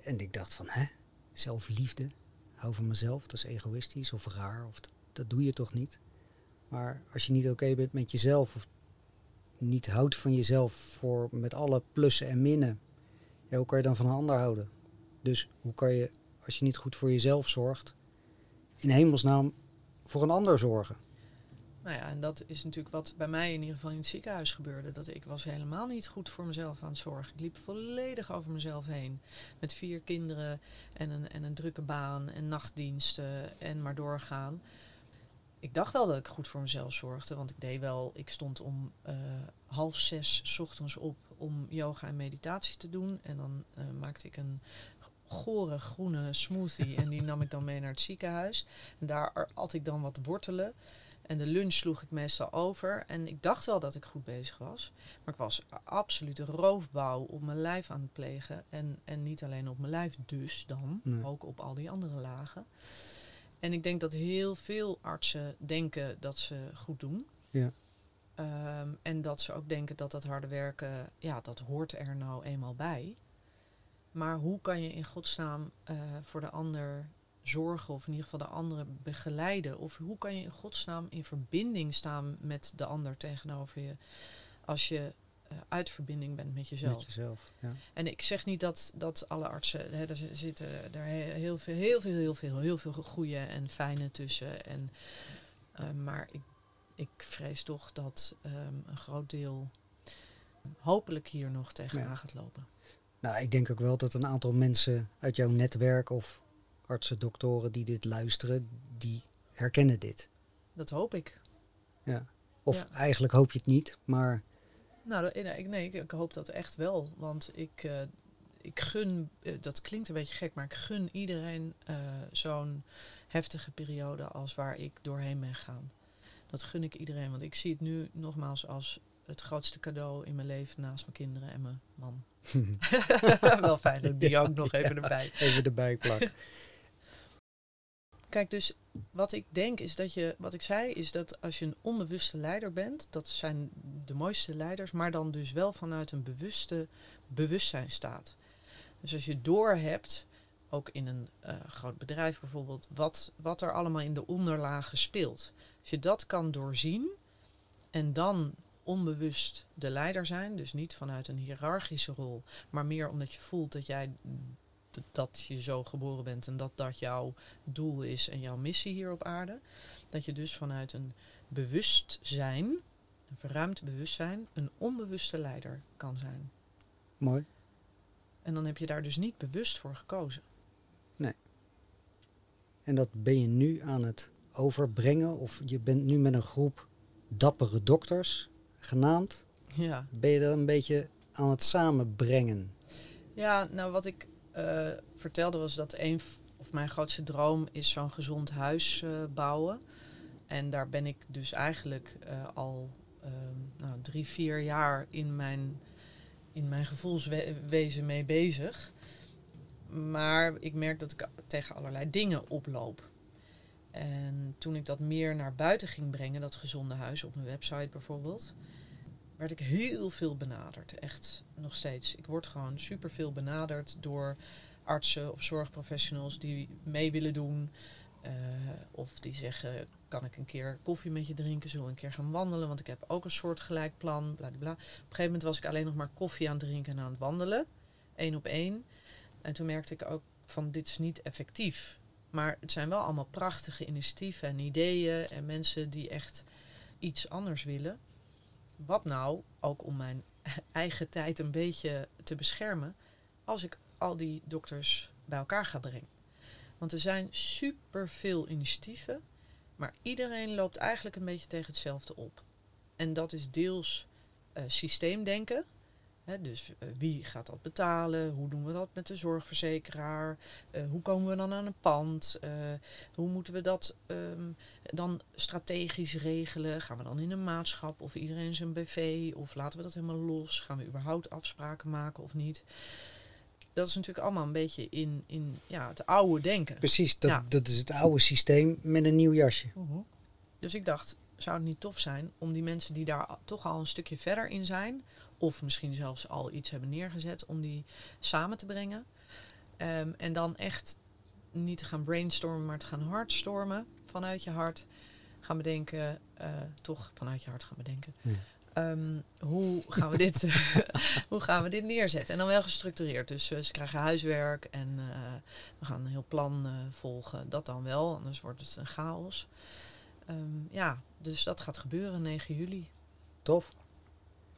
En ik dacht van, hè? Zelfliefde? Hou van mezelf, dat is egoïstisch of raar, of dat, doe je toch niet? Maar als je niet oké bent met jezelf, of niet houdt van jezelf voor met alle plussen en minnen, hoe kan je dan van een ander houden? Dus hoe kan je, als je niet goed voor jezelf zorgt, in hemelsnaam voor een ander zorgen? Nou ja, en dat is natuurlijk wat bij mij in ieder geval in het ziekenhuis gebeurde. Dat ik was helemaal niet goed voor mezelf aan het zorgen. Ik liep volledig over mezelf heen. Met vier kinderen en een, en een drukke baan en nachtdiensten en maar doorgaan. Ik dacht wel dat ik goed voor mezelf zorgde. Want ik deed wel, ik stond om eh, half zes 's ochtends op om yoga en meditatie te doen. En dan eh, maakte ik een gore groene smoothie en die nam ik dan mee naar het ziekenhuis. En daar at ik dan wat wortelen. En de lunch sloeg ik meestal over. En ik dacht wel dat ik goed bezig was. Maar ik was absoluut een roofbouw op mijn lijf aan het plegen. En, en niet alleen op mijn lijf dus dan, Nee. ook op al die andere lagen. En ik denk dat heel veel artsen denken dat ze goed doen. Ja. Ehm, en dat ze ook denken dat dat harde werken, ja, dat hoort er nou eenmaal bij. Maar hoe kan je in godsnaam eh, voor de ander zorgen, of in ieder geval de anderen begeleiden? Of hoe kan je in godsnaam in verbinding staan met de ander tegenover je, als je eh, uit verbinding bent met jezelf? Met jezelf, ja. En ik zeg niet dat, dat alle artsen, hè, er zi- zitten er he- heel veel, heel veel, heel veel, heel veel goede en fijne tussen. En, eh, maar ik, ik vrees toch dat ehm, een groot deel hopelijk hier nog tegenaan Ja. gaat lopen. Nou, ik denk ook wel dat een aantal mensen uit jouw netwerk of artsen, doktoren die dit luisteren, die herkennen dit. Dat hoop ik. Ja. Of Ja. eigenlijk hoop je het niet, maar Nou, nee, ik, nee, ik, hoop dat echt wel. Want ik, eh, ik gun, eh, dat klinkt een beetje gek, maar ik gun iedereen eh, zo'n heftige periode als waar ik doorheen ben gegaan. Dat gun ik iedereen, want ik zie het nu nogmaals als het grootste cadeau in mijn leven naast mijn kinderen en mijn man. wel fijn dat ik die ook nog even erbij. even erbij plak. Kijk, dus wat ik denk is dat je, wat ik zei, is dat als je een onbewuste leider bent, dat zijn de mooiste leiders, maar dan dus wel vanuit een bewuste bewustzijn staat. Dus als je doorhebt, ook in een eh, groot bedrijf bijvoorbeeld, wat, wat er allemaal in de onderlagen speelt. Als je dat kan doorzien en dan onbewust de leider zijn, dus niet vanuit een hiërarchische rol, maar meer omdat je voelt dat jij dat je zo geboren bent en dat dat jouw doel is en jouw missie hier op aarde. Dat je dus vanuit een bewustzijn, een verruimd bewustzijn, een onbewuste leider kan zijn. Mooi. En dan heb je daar dus niet bewust voor gekozen. En dat ben je nu aan het overbrengen, of je bent nu met een groep dappere dokters genaamd. Ja, Ben je dat een beetje aan het samenbrengen? ja nou wat ik eh, vertelde was dat een of mijn grootste droom is zo'n gezond huis eh, bouwen. En daar ben ik dus eigenlijk eh, al ehm, nou, drie, vier jaar in mijn, in mijn gevoelswezen mee bezig. Maar ik merk dat ik tegen allerlei dingen oploop. En toen ik dat meer naar buiten ging brengen, dat gezonde huis op mijn website bijvoorbeeld, werd ik heel veel benaderd. Echt nog steeds. Ik word gewoon superveel benaderd door artsen of zorgprofessionals die mee willen doen. Eh, of die zeggen, kan ik een keer koffie met je drinken? Zullen we een keer gaan wandelen? Want ik heb ook een soort gelijk plan. Bla, bla. Op een gegeven moment was ik alleen nog maar koffie aan het drinken en aan het wandelen. Eén op één. En toen merkte ik ook van dit is niet effectief. Maar het zijn wel allemaal prachtige initiatieven en ideeën en mensen die echt iets anders willen. Wat nou, ook om mijn eigen tijd een beetje te beschermen, als ik al die dokters bij elkaar ga brengen. Want er zijn superveel initiatieven, maar iedereen loopt eigenlijk een beetje tegen hetzelfde op. En dat is deels eh, systeemdenken. Dus eh, wie gaat dat betalen? Hoe doen we dat met de zorgverzekeraar? Eh, hoe komen we dan aan een pand? Eh, hoe moeten we dat ehm, dan strategisch regelen? Gaan we dan in een maatschap of iedereen zijn BV? Of laten we dat helemaal los? Gaan we überhaupt afspraken maken of niet? Dat is natuurlijk allemaal een beetje in, in ja, het oude denken. Precies, dat, Ja. dat is het oude systeem met een nieuw jasje. Dus ik dacht, zou het niet tof zijn om die mensen die daar toch al een stukje verder in zijn, of misschien zelfs al iets hebben neergezet, om die samen te brengen. Ehm, en dan echt niet te gaan brainstormen, maar te gaan hardstormen vanuit je hart. Gaan bedenken, eh, toch vanuit je hart gaan bedenken. Ja. Ehm, hoe, gaan we dit, hoe gaan we dit neerzetten? En dan wel gestructureerd. Dus eh, ze krijgen huiswerk en eh, we gaan een heel plan volgen. Dat dan wel, anders wordt het een chaos. Ehm, ja, dus dat gaat gebeuren 9 juli. Tof.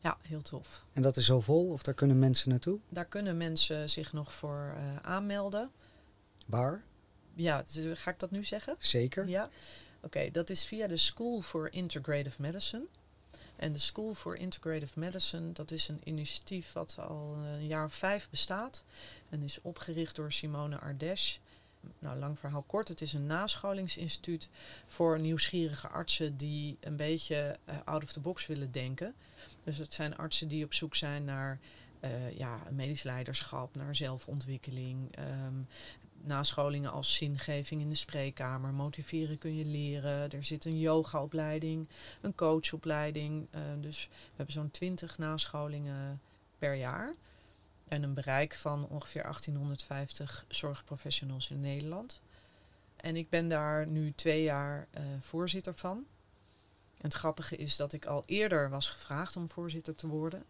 Ja, heel tof. En dat is zo vol, of daar kunnen mensen naartoe? Daar kunnen mensen zich nog voor eh, aanmelden. Waar? Ja, ga ik dat nu zeggen? Zeker. Ja. Oké, dat is via de School for Integrative Medicine. En de School for Integrative Medicine, dat is een initiatief wat al een jaar of vijf bestaat. En is opgericht door Simone Ardesh. Nou, lang verhaal kort. Het is een nascholingsinstituut voor nieuwsgierige artsen die een beetje eh, out of the box willen denken. Dus het zijn artsen die op zoek zijn naar eh, ja, medisch leiderschap, naar zelfontwikkeling, ehm, nascholingen als zingeving in de spreekkamer. Motiveren kun je leren. Er zit een yogaopleiding, een coachopleiding. eh, dus we hebben zo'n 20 nascholingen per jaar. En een bereik van ongeveer 1850 zorgprofessionals in Nederland. En ik ben daar nu twee jaar eh, voorzitter van. En het grappige is dat ik al eerder was gevraagd om voorzitter te worden.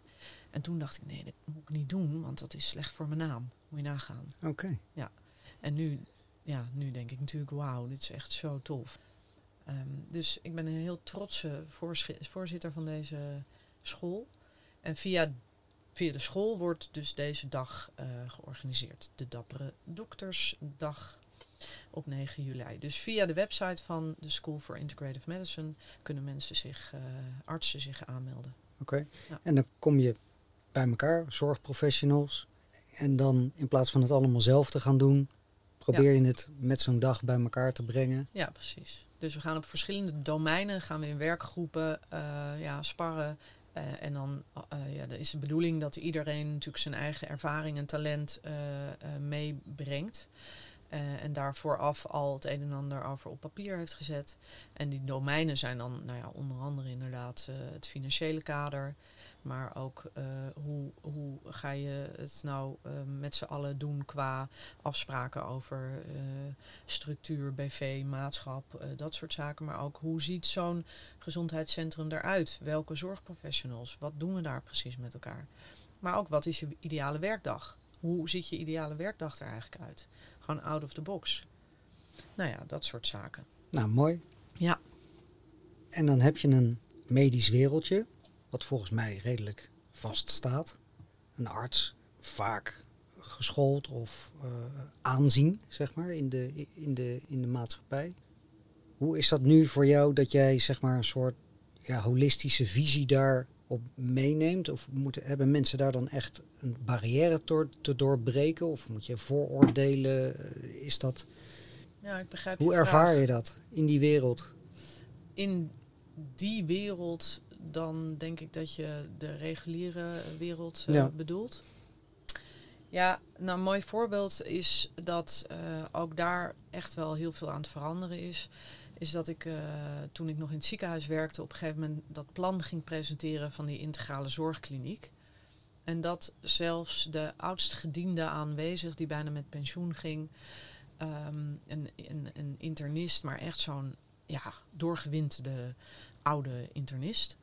En toen dacht ik, nee, dat moet ik niet doen, want dat is slecht voor mijn naam. Moet je nagaan. Oké. En nu, ja, nu denk ik natuurlijk, wauw, dit is echt zo tof. Ehm, dus ik ben een heel trotse voorzitter van deze school. En via, via de school wordt dus deze dag eh, georganiseerd. De Dappere Doktersdag op 9 juli. Dus via de website van de School for Integrative Medicine kunnen mensen zich, eh, artsen zich aanmelden. Oké. Ja. En dan kom je bij elkaar, zorgprofessionals. En dan in plaats van het allemaal zelf te gaan doen, probeer je het met zo'n dag bij elkaar te brengen. Ja, precies. Dus we gaan op verschillende domeinen, gaan we in werkgroepen eh, ja, sparren. Eh, en dan eh, ja, is de bedoeling dat iedereen natuurlijk zijn eigen ervaring en talent meebrengt. Eh, en daar vooraf al het een en ander over op papier heeft gezet. En die domeinen zijn dan nou ja, onder andere inderdaad eh, het financiële kader. Maar ook eh, hoe, hoe ga je het nou met z'n allen doen qua afspraken over structuur, BV, maatschap, dat soort zaken. Maar ook hoe ziet zo'n gezondheidscentrum eruit? Welke zorgprofessionals? Wat doen we daar precies met elkaar? Maar ook wat is je ideale werkdag? Hoe ziet je ideale werkdag er eigenlijk uit? Gewoon out of the box. Nou ja, dat soort zaken. Nou, mooi. Ja. En dan heb je een medisch wereldje, wat volgens mij redelijk vast staat. Een arts, vaak geschoold of eh, aanzien, zeg maar, in de, in, de, in de maatschappij. Hoe is dat nu voor jou dat jij, zeg maar, een soort ja, holistische visie daarop meeneemt? Of moeten, hebben mensen daar dan echt een barrière door, te doorbreken? Of moet je vooroordelen? Eh, Is dat, Ja, ik begrijp hoe je ervaar vraag. je dat in die wereld? in die wereld, dan denk ik dat je de reguliere wereld eh, Ja. bedoelt. Ja, nou een mooi voorbeeld is dat eh, ook daar echt wel heel veel aan het veranderen is. Is dat ik eh, toen ik nog in het ziekenhuis werkte, op een gegeven moment dat plan ging presenteren van die integrale zorgkliniek. En dat zelfs de oudst gediende aanwezig, die bijna met pensioen ging, ehm, een, een, een internist, maar echt zo'n ja, doorgewinterde oude internist.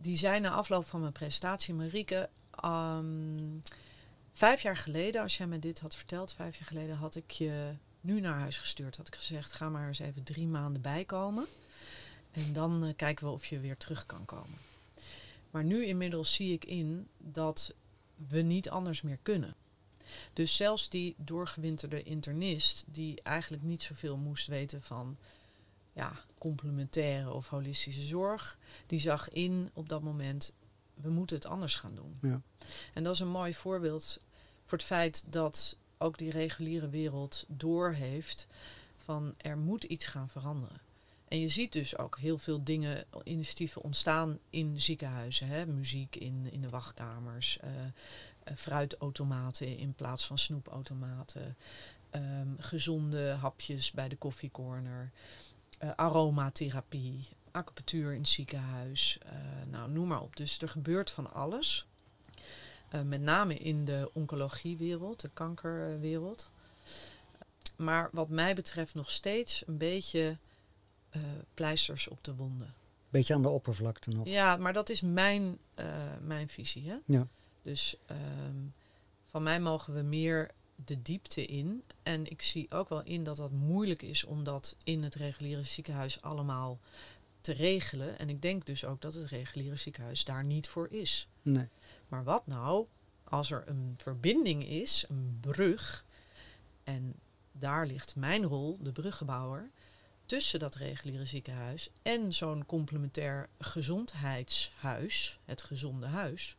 Die zei na afloop van mijn presentatie, Marieke, ehm, vijf jaar geleden, als jij me dit had verteld, vijf jaar geleden had ik je nu naar huis gestuurd. Had ik gezegd, ga maar eens even drie maanden bijkomen. En dan eh, kijken we of je weer terug kan komen. Maar nu inmiddels zie ik in dat we niet anders meer kunnen. Dus zelfs die doorgewinterde internist, die eigenlijk niet zoveel moest weten van ja, complementaire of holistische zorg, die zag in op dat moment, we moeten het anders gaan doen. Ja. En dat is een mooi voorbeeld voor het feit dat ook die reguliere wereld doorheeft van er moet iets gaan veranderen. En je ziet dus ook heel veel dingen, initiatieven ontstaan in ziekenhuizen. Hè? Muziek in, in de wachtkamers, eh, eh, fruitautomaten in plaats van snoepautomaten, ehm, gezonde hapjes bij de koffiecorner, eh, aromatherapie, acupunctuur in het ziekenhuis, nou noem maar op. Dus er gebeurt van alles. Eh, met name in de oncologiewereld, de kankerwereld. Maar wat mij betreft nog steeds een beetje eh, pleisters op de wonden. Beetje aan de oppervlakte nog. Ja, maar dat is mijn, eh, mijn visie. Hè? Ja. Dus ehm, van mij mogen we meer de diepte in. En ik zie ook wel in dat dat moeilijk is om dat in het reguliere ziekenhuis allemaal te regelen. En ik denk dus ook dat het reguliere ziekenhuis daar niet voor is. Nee. Maar wat nou als er een verbinding is, een brug, en daar ligt mijn rol, de bruggenbouwer, tussen dat reguliere ziekenhuis en zo'n complementair gezondheidshuis, het gezonde huis,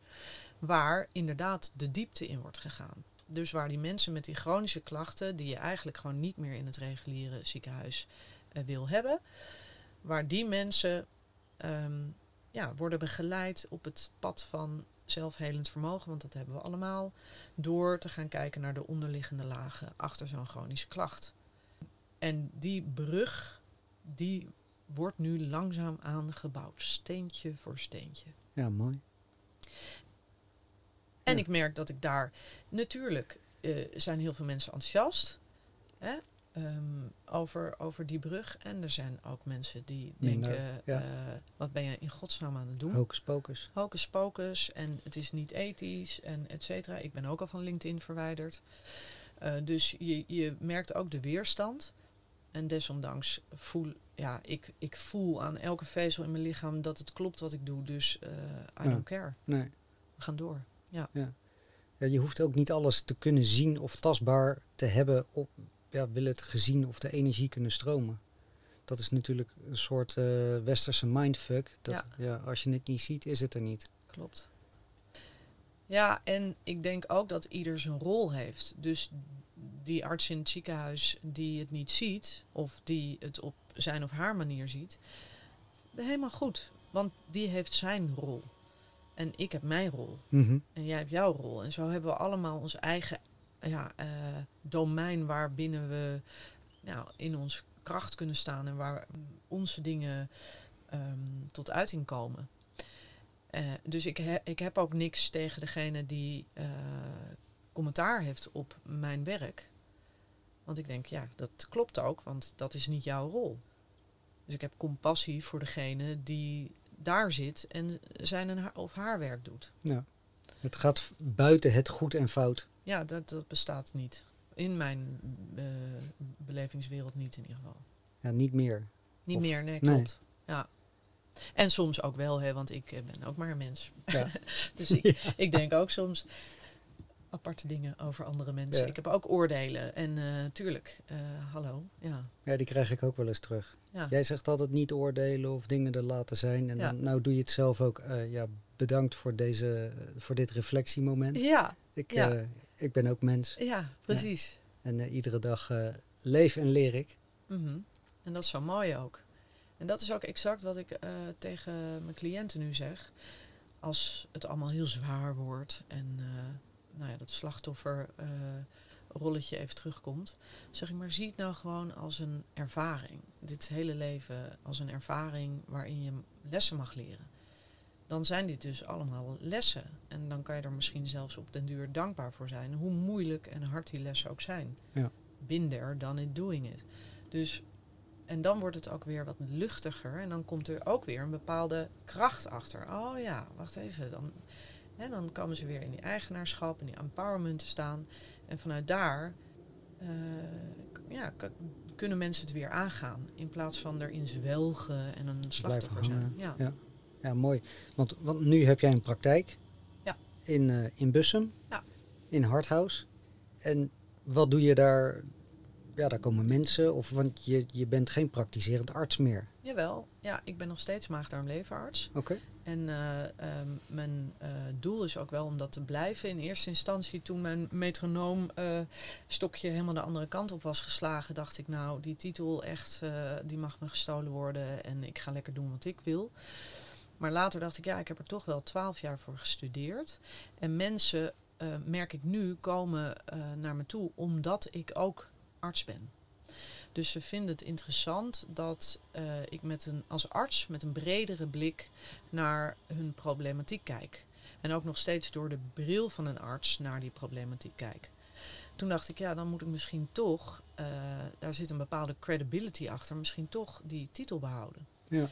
waar inderdaad de diepte in wordt gegaan. Dus waar die mensen met die chronische klachten, die je eigenlijk gewoon niet meer in het reguliere ziekenhuis eh, wil hebben, waar die mensen ehm, ja, worden begeleid op het pad van zelfhelend vermogen, want dat hebben we allemaal, door te gaan kijken naar de onderliggende lagen achter zo'n chronische klacht. En die brug, die wordt nu langzaam aangebouwd, steentje voor steentje. Ja, mooi. En Ja. ik merk dat ik daar natuurlijk eh, zijn heel veel mensen enthousiast hè, ehm, over, over die brug. En er zijn ook mensen die Minder, denken: ja. eh, wat ben je in godsnaam aan het doen? Hocus pocus. Hocus pocus en het is niet ethisch en et cetera. Ik ben ook al van LinkedIn verwijderd. Eh, dus je, je merkt ook de weerstand. En desondanks voel ja, ik, ik voel aan elke vezel in mijn lichaam dat het klopt wat ik doe. Dus eh I Ja. don't care. Nee. We gaan door. Ja, je hoeft ook niet alles te kunnen zien of tastbaar te hebben. Op, ja, wil het gezien of de energie kunnen stromen. Dat is natuurlijk een soort eh, westerse mindfuck. Dat, Ja. ja. als je het niet ziet, is het er niet. Klopt. Ja, en ik denk ook dat ieder zijn rol heeft. Dus die arts in het ziekenhuis die het niet ziet, of die het op zijn of haar manier ziet, helemaal goed. Want die heeft zijn rol. En ik heb mijn rol. Mhm. En jij hebt jouw rol. En zo hebben we allemaal ons eigen ja, eh, domein waarbinnen we nou, in onze kracht kunnen staan en waar onze dingen ehm, tot uiting komen. Eh, dus ik, ik heb ook niks tegen degene die eh, commentaar heeft op mijn werk. Want ik denk, ja, dat klopt ook, want dat is niet jouw rol. Dus ik heb compassie voor degene die daar zit en zijn en of haar werk doet. Ja. Het gaat buiten het goed en fout. Ja, dat, dat bestaat niet. In mijn eh, belevingswereld niet in ieder geval. Ja, niet meer. Niet Of- meer, nee, nee. klopt. Ja. En soms ook wel, hè, want ik eh, ben ook maar een mens. Ja. dus ik, ik denk ook soms aparte dingen over andere mensen. Ja. Ik heb ook oordelen. En eh tuurlijk, hallo. Ja. ja, die krijg ik ook wel eens terug. Ja. Jij zegt altijd niet oordelen of dingen er laten zijn. En Ja. dan, nou doe je het zelf ook. Ja, bedankt voor, deze, voor dit reflectiemoment. ja, Ik, Ja. Ik ben ook mens. ja, precies. En eh, iedere dag eh, leef en leer ik. Mhm. En dat is zo mooi ook. En dat is ook exact wat ik eh, tegen mijn cliënten nu zeg. Als het allemaal heel zwaar wordt en nou ja, dat slachtofferrolletje even terugkomt, zeg ik maar zie het nou gewoon als een ervaring. Dit hele leven als een ervaring waarin je lessen mag leren. Dan zijn dit dus allemaal lessen. En dan kan je er misschien zelfs op den duur dankbaar voor zijn. Hoe moeilijk en hard die lessen ook zijn. Ja. There, done it, doing it. Dus, en dan wordt het ook weer wat luchtiger. En dan komt er ook weer een bepaalde kracht achter. Oh ja, wacht even. Dan, hè, dan komen ze weer in die eigenaarschap en die empowerment te staan. En vanuit daar eh, ja, kunnen mensen het weer aangaan. In plaats van erin zwelgen en een slachtoffer zijn. Ja. Ja. Ja, mooi. Want, want nu heb jij een praktijk Ja. in, eh, in Bussum, Ja. in Harthouse. En wat doe je daar ja, daar komen mensen, of want je, je bent geen praktiserend arts meer. Jawel, ja, ik ben nog steeds maagdarmleverarts. Oké. En eh, ehm, mijn eh, doel is ook wel om dat te blijven. In eerste instantie, toen mijn metronoom eh, stokje helemaal de andere kant op was geslagen, dacht ik, nou, die titel echt, die mag me gestolen worden en ik ga lekker doen wat ik wil. Maar later dacht ik, ja, ik heb er toch wel twaalf jaar voor gestudeerd. En mensen, merk ik nu, komen naar me toe omdat ik ook arts ben. Dus ze vinden het interessant dat uh, ik met een, als arts met een bredere blik naar hun problematiek kijk. En ook nog steeds door de bril van een arts naar die problematiek kijk. Toen dacht ik, ja, dan moet ik misschien toch, daar zit een bepaalde credibility achter, misschien toch die titel behouden. Ja.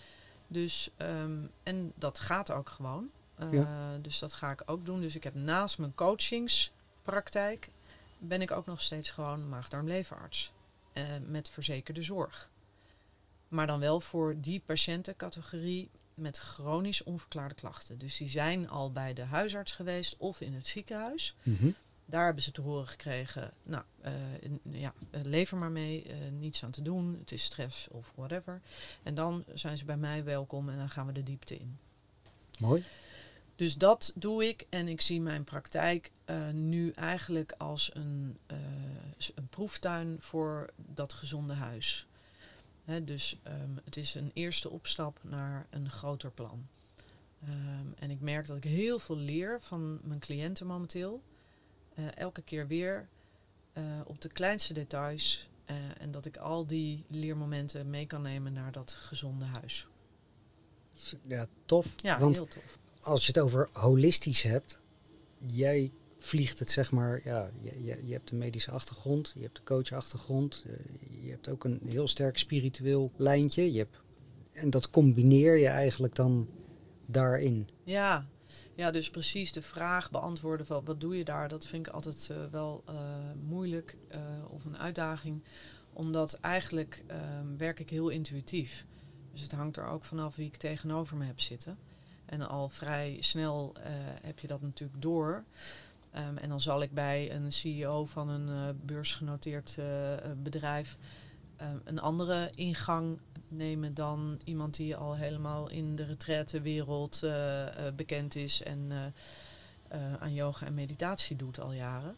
Dus, um, en dat gaat ook gewoon. Uh, ja. Dus dat ga ik ook doen. Dus ik heb naast mijn coachingspraktijk, ben ik ook nog steeds gewoon maagdarmleverarts. Uh, met verzekerde zorg. Maar dan wel voor die patiëntencategorie met chronisch onverklaarde klachten. Dus die zijn al bij de huisarts geweest of in het ziekenhuis. Mm -hmm. Daar hebben ze te horen gekregen, nou uh, ja, lever maar mee, uh, niets aan te doen, het is stress of whatever. En dan zijn ze bij mij welkom en dan gaan we de diepte in. Mooi. Dus dat doe ik en ik zie mijn praktijk uh, nu eigenlijk als een, een, proeftuin voor dat gezonde huis. Dus um, het is een eerste opstap naar een groter plan. Um, en ik merk dat ik heel veel leer van mijn cliënten momenteel. Uh, elke keer weer op de kleinste details. en dat ik al die leermomenten mee kan nemen naar dat gezonde huis. Ja, tof. Ja, want heel tof als je het over holistisch hebt, jij vliegt het zeg maar, ja, je, je, je hebt een medische achtergrond, je hebt de coachachtergrond, je hebt ook een heel sterk spiritueel lijntje. Je hebt, en dat combineer je eigenlijk dan daarin. Ja, ja, dus precies de vraag beantwoorden van wat doe je daar, dat vind ik altijd uh, wel uh, moeilijk of een uitdaging. Omdat eigenlijk werk ik heel intuïtief. Dus het hangt er ook vanaf wie ik tegenover me heb zitten. En al vrij snel heb je dat natuurlijk door. Um, en dan zal ik bij een CEO van een beursgenoteerd bedrijf een andere ingang nemen dan iemand die al helemaal in de retraitewereld bekend is en aan yoga en meditatie doet al jaren.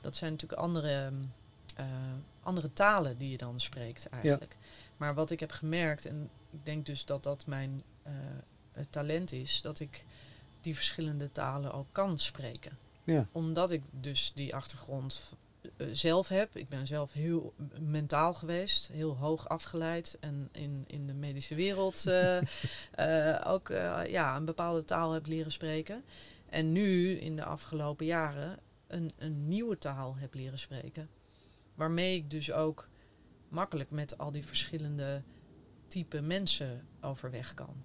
Dat zijn natuurlijk andere, andere talen die je dan spreekt eigenlijk. Ja. Maar wat ik heb gemerkt, en ik denk dus dat dat mijn talent is dat ik die verschillende talen ook kan spreken. Ja. Omdat ik dus die achtergrond uh, zelf heb. Ik ben zelf heel mentaal geweest, heel hoog afgeleid en in, in de medische wereld uh, uh, ook ja, een bepaalde taal heb leren spreken. En nu in de afgelopen jaren een, een nieuwe taal heb leren spreken. Waarmee ik dus ook makkelijk met al die verschillende type mensen overweg kan.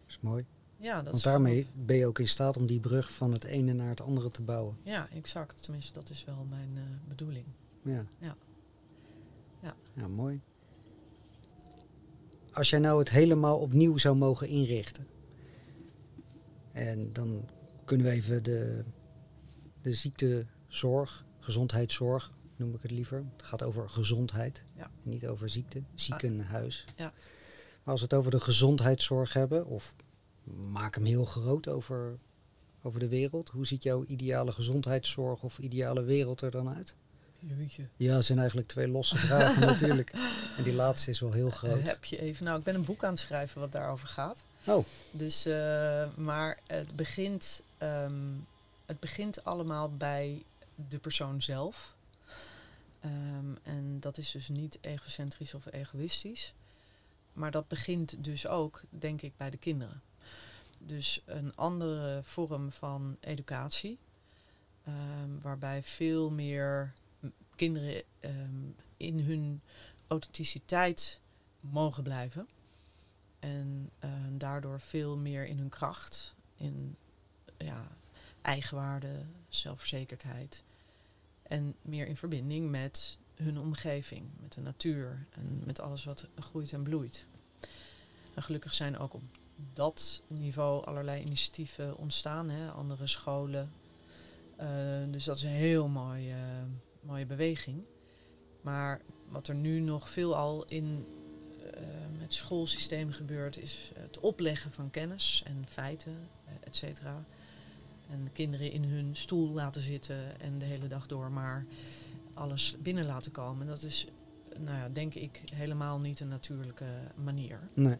Dat is mooi. Ja, dat Want daarmee ben je ook in staat om die brug van het ene naar het andere te bouwen. Ja, exact. Tenminste, dat is wel mijn eh, bedoeling. Ja. Ja. Ja. Ja, mooi. Als jij nou het helemaal opnieuw zou mogen inrichten. En dan kunnen we even de, de ziektezorg, gezondheidszorg, noem ik het liever. Het gaat over gezondheid, Ja. niet over ziekte, ziekenhuis. Ja. Maar als we het over de gezondheidszorg hebben, of maak hem heel groot over, over de wereld. Hoe ziet jouw ideale gezondheidszorg of ideale wereld er dan uit? Jeetje. Ja, het zijn eigenlijk twee losse vragen natuurlijk. En die laatste is wel heel groot. Heb je even. Nou, ik ben een boek aan het schrijven wat daarover gaat. Oh, Dus, eh, maar het begint, ehm, het begint allemaal bij de persoon zelf. Ehm, en dat is dus niet egocentrisch of egoïstisch. Maar dat begint dus ook, denk ik, bij de kinderen. Dus een andere vorm van educatie. ehm, waarbij veel meer kinderen ehm, in hun authenticiteit mogen blijven. En eh, daardoor veel meer in hun kracht, in ja, eigenwaarde, zelfverzekerdheid. En meer in verbinding met hun omgeving, met de natuur en met alles wat groeit en bloeit. En gelukkig zijn ook op dat niveau allerlei initiatieven ontstaan, hè, andere scholen. Eh, dus dat is een heel mooie, mooie beweging. Maar wat er nu nog veelal in uh, het schoolsysteem gebeurt, is het opleggen van kennis en feiten, et cetera. En kinderen in hun stoel laten zitten en de hele dag door maar alles binnen laten komen. Dat is, nou ja, denk ik, helemaal niet een natuurlijke manier. Nee.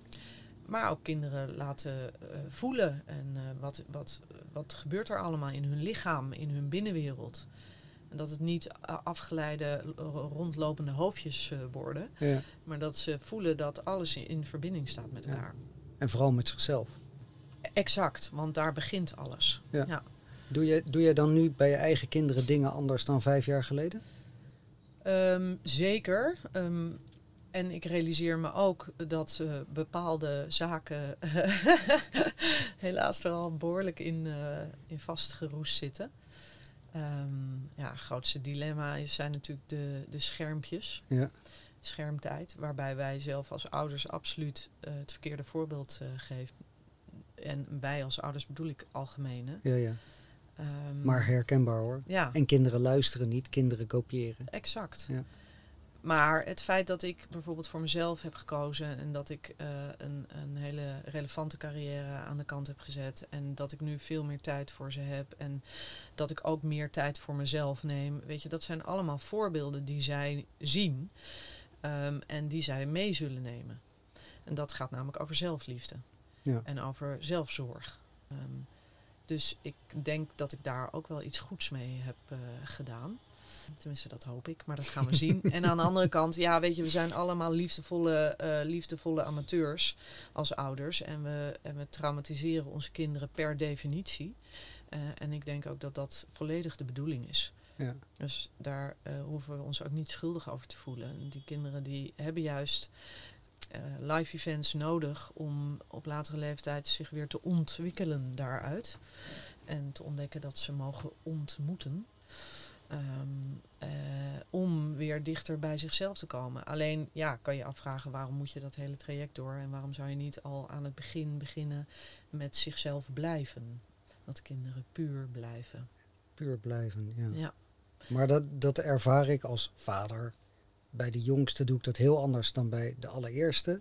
Maar ook kinderen laten uh, voelen en uh, wat, wat, wat gebeurt er allemaal in hun lichaam, in hun binnenwereld. En dat het niet afgeleide, rondlopende hoofdjes uh, worden, Ja. maar dat ze voelen dat alles in, in verbinding staat met Ja. elkaar. En vooral met zichzelf. Exact, want daar begint alles. Ja. Ja. Doe je, doe je dan nu bij je eigen kinderen dingen anders dan vijf jaar geleden? Ehm, zeker. Ehm, en ik realiseer me ook dat eh, bepaalde zaken helaas er al behoorlijk in, eh, in vastgeroest zitten. Ehm, ja, het grootste dilemma is, zijn natuurlijk de, de schermpjes, Ja. schermtijd, waarbij wij zelf als ouders absoluut eh, het verkeerde voorbeeld geven. En wij als ouders bedoel ik algemene. Ja, ja. Ehm, Maar herkenbaar hoor. ja. En kinderen luisteren niet, kinderen kopiëren. Exact. Ja. Maar het feit dat ik bijvoorbeeld voor mezelf heb gekozen en dat ik eh, een, een hele relevante carrière aan de kant heb gezet en dat ik nu veel meer tijd voor ze heb en dat ik ook meer tijd voor mezelf neem, weet je, dat zijn allemaal voorbeelden die zij zien ehm, en die zij mee zullen nemen. En dat gaat namelijk over zelfliefde Ja. en over zelfzorg. Ehm, dus ik denk dat ik daar ook wel iets goeds mee heb eh, gedaan. Tenminste, dat hoop ik, maar dat gaan we zien. En aan de andere kant, ja, weet je, we zijn allemaal liefdevolle, eh, liefdevolle amateurs als ouders. En we, en we traumatiseren onze kinderen per definitie. Eh, en ik denk ook dat dat volledig de bedoeling is. Ja. Dus daar eh, hoeven we ons ook niet schuldig over te voelen. Die kinderen die hebben juist live events nodig om op latere leeftijd zich weer te ontwikkelen daaruit. En te ontdekken dat ze mogen ontmoeten. Ehm, eh, om weer dichter bij zichzelf te komen. Alleen ja, kan je afvragen waarom moet je dat hele traject door en waarom zou je niet al aan het begin beginnen met zichzelf blijven? Dat kinderen puur blijven. Puur blijven, ja. Ja, Maar dat, dat ervaar ik als vader. Bij de jongste doe ik dat heel anders dan bij de allereerste.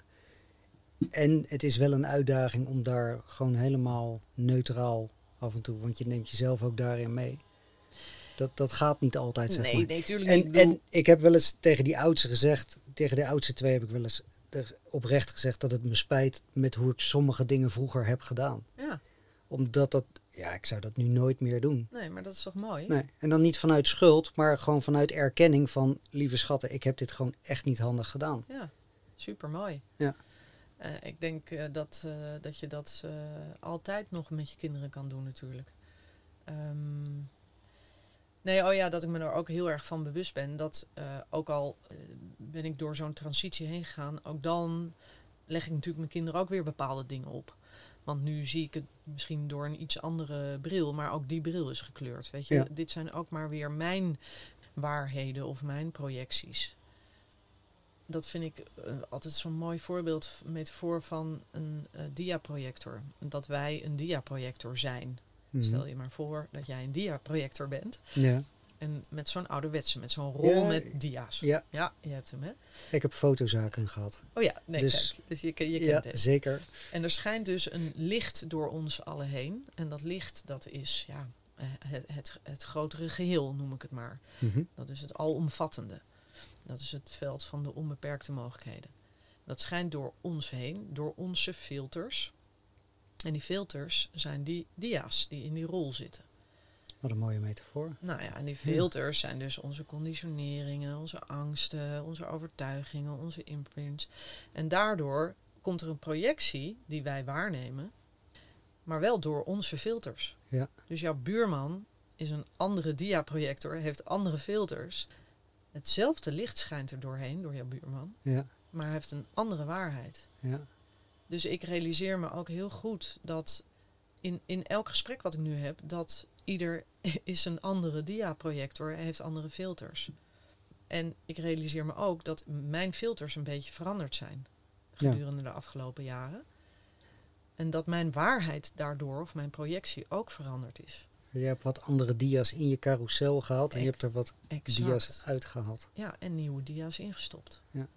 En het is wel een uitdaging om daar gewoon helemaal neutraal af en toe, want je neemt jezelf ook daarin mee. Dat, dat gaat niet altijd, zeg nee, maar. nee, tuurlijk niet. Ik En, bedoel- en ik heb wel eens tegen die oudste gezegd, tegen de oudste twee heb ik wel eens er oprecht gezegd dat het me spijt met hoe ik sommige dingen vroeger heb gedaan. ja, Omdat dat, ja, ik zou dat nu nooit meer doen. nee, maar dat is toch mooi? Nee. En dan niet vanuit schuld, maar gewoon vanuit erkenning van, lieve schatten, ik heb dit gewoon echt niet handig gedaan. Ja, super mooi. Ja. ik denk eh, dat, eh, dat je dat eh, altijd nog met je kinderen kan doen, natuurlijk. Ehm, nee, oh ja, dat ik me er ook heel erg van bewust ben. Dat eh, ook al eh, ben ik door zo'n transitie heen gegaan, ook dan leg ik natuurlijk mijn kinderen ook weer bepaalde dingen op. Want nu zie ik het misschien door een iets andere bril, maar ook die bril is gekleurd. Weet je, Ja. dit zijn ook maar weer mijn waarheden of mijn projecties. Dat vind ik eh, altijd zo'n mooi voorbeeld, metafoor van een diaprojector. Dat wij een diaprojector zijn. Mhm. Stel je maar voor dat jij een diaprojector bent. Ja. En met zo'n ouderwetse, met zo'n rol Ja, met dia's. ja, Ja, je hebt hem, hè? ik heb fotozaken gehad. Oh ja, nee, Dus- kijk. Dus je, je ja, kent het. zeker. En er schijnt dus een licht door ons allen heen. En dat licht, dat is ja, eh, het, het, het grotere geheel, noem ik het maar. Mhm. Dat is het alomvattende. Dat is het veld van de onbeperkte mogelijkheden. Dat schijnt door ons heen, door onze filters. En die filters zijn die dia's die in die rol zitten. Wat een mooie metafoor. Nou ja, en die filters zijn dus onze conditioneringen, onze angsten, onze overtuigingen, onze imprints. En daardoor komt er een projectie die wij waarnemen, maar wel door onze filters. Ja. Dus jouw buurman is een andere diaprojector, heeft andere filters. Hetzelfde licht schijnt er doorheen, door jouw buurman, Ja, maar heeft een andere waarheid. ja, Dus ik realiseer me ook heel goed dat in, in elk gesprek wat ik nu heb, dat ieder is een andere diaprojector, heeft andere filters. En ik realiseer me ook dat mijn filters een beetje veranderd zijn Ja. gedurende de afgelopen jaren. En dat mijn waarheid daardoor, of mijn projectie, ook veranderd is. Je hebt wat andere dia's in je carousel gehaald en je hebt er wat Exact. dia's uitgehaald. Ja, en nieuwe dia's ingestopt. Ja.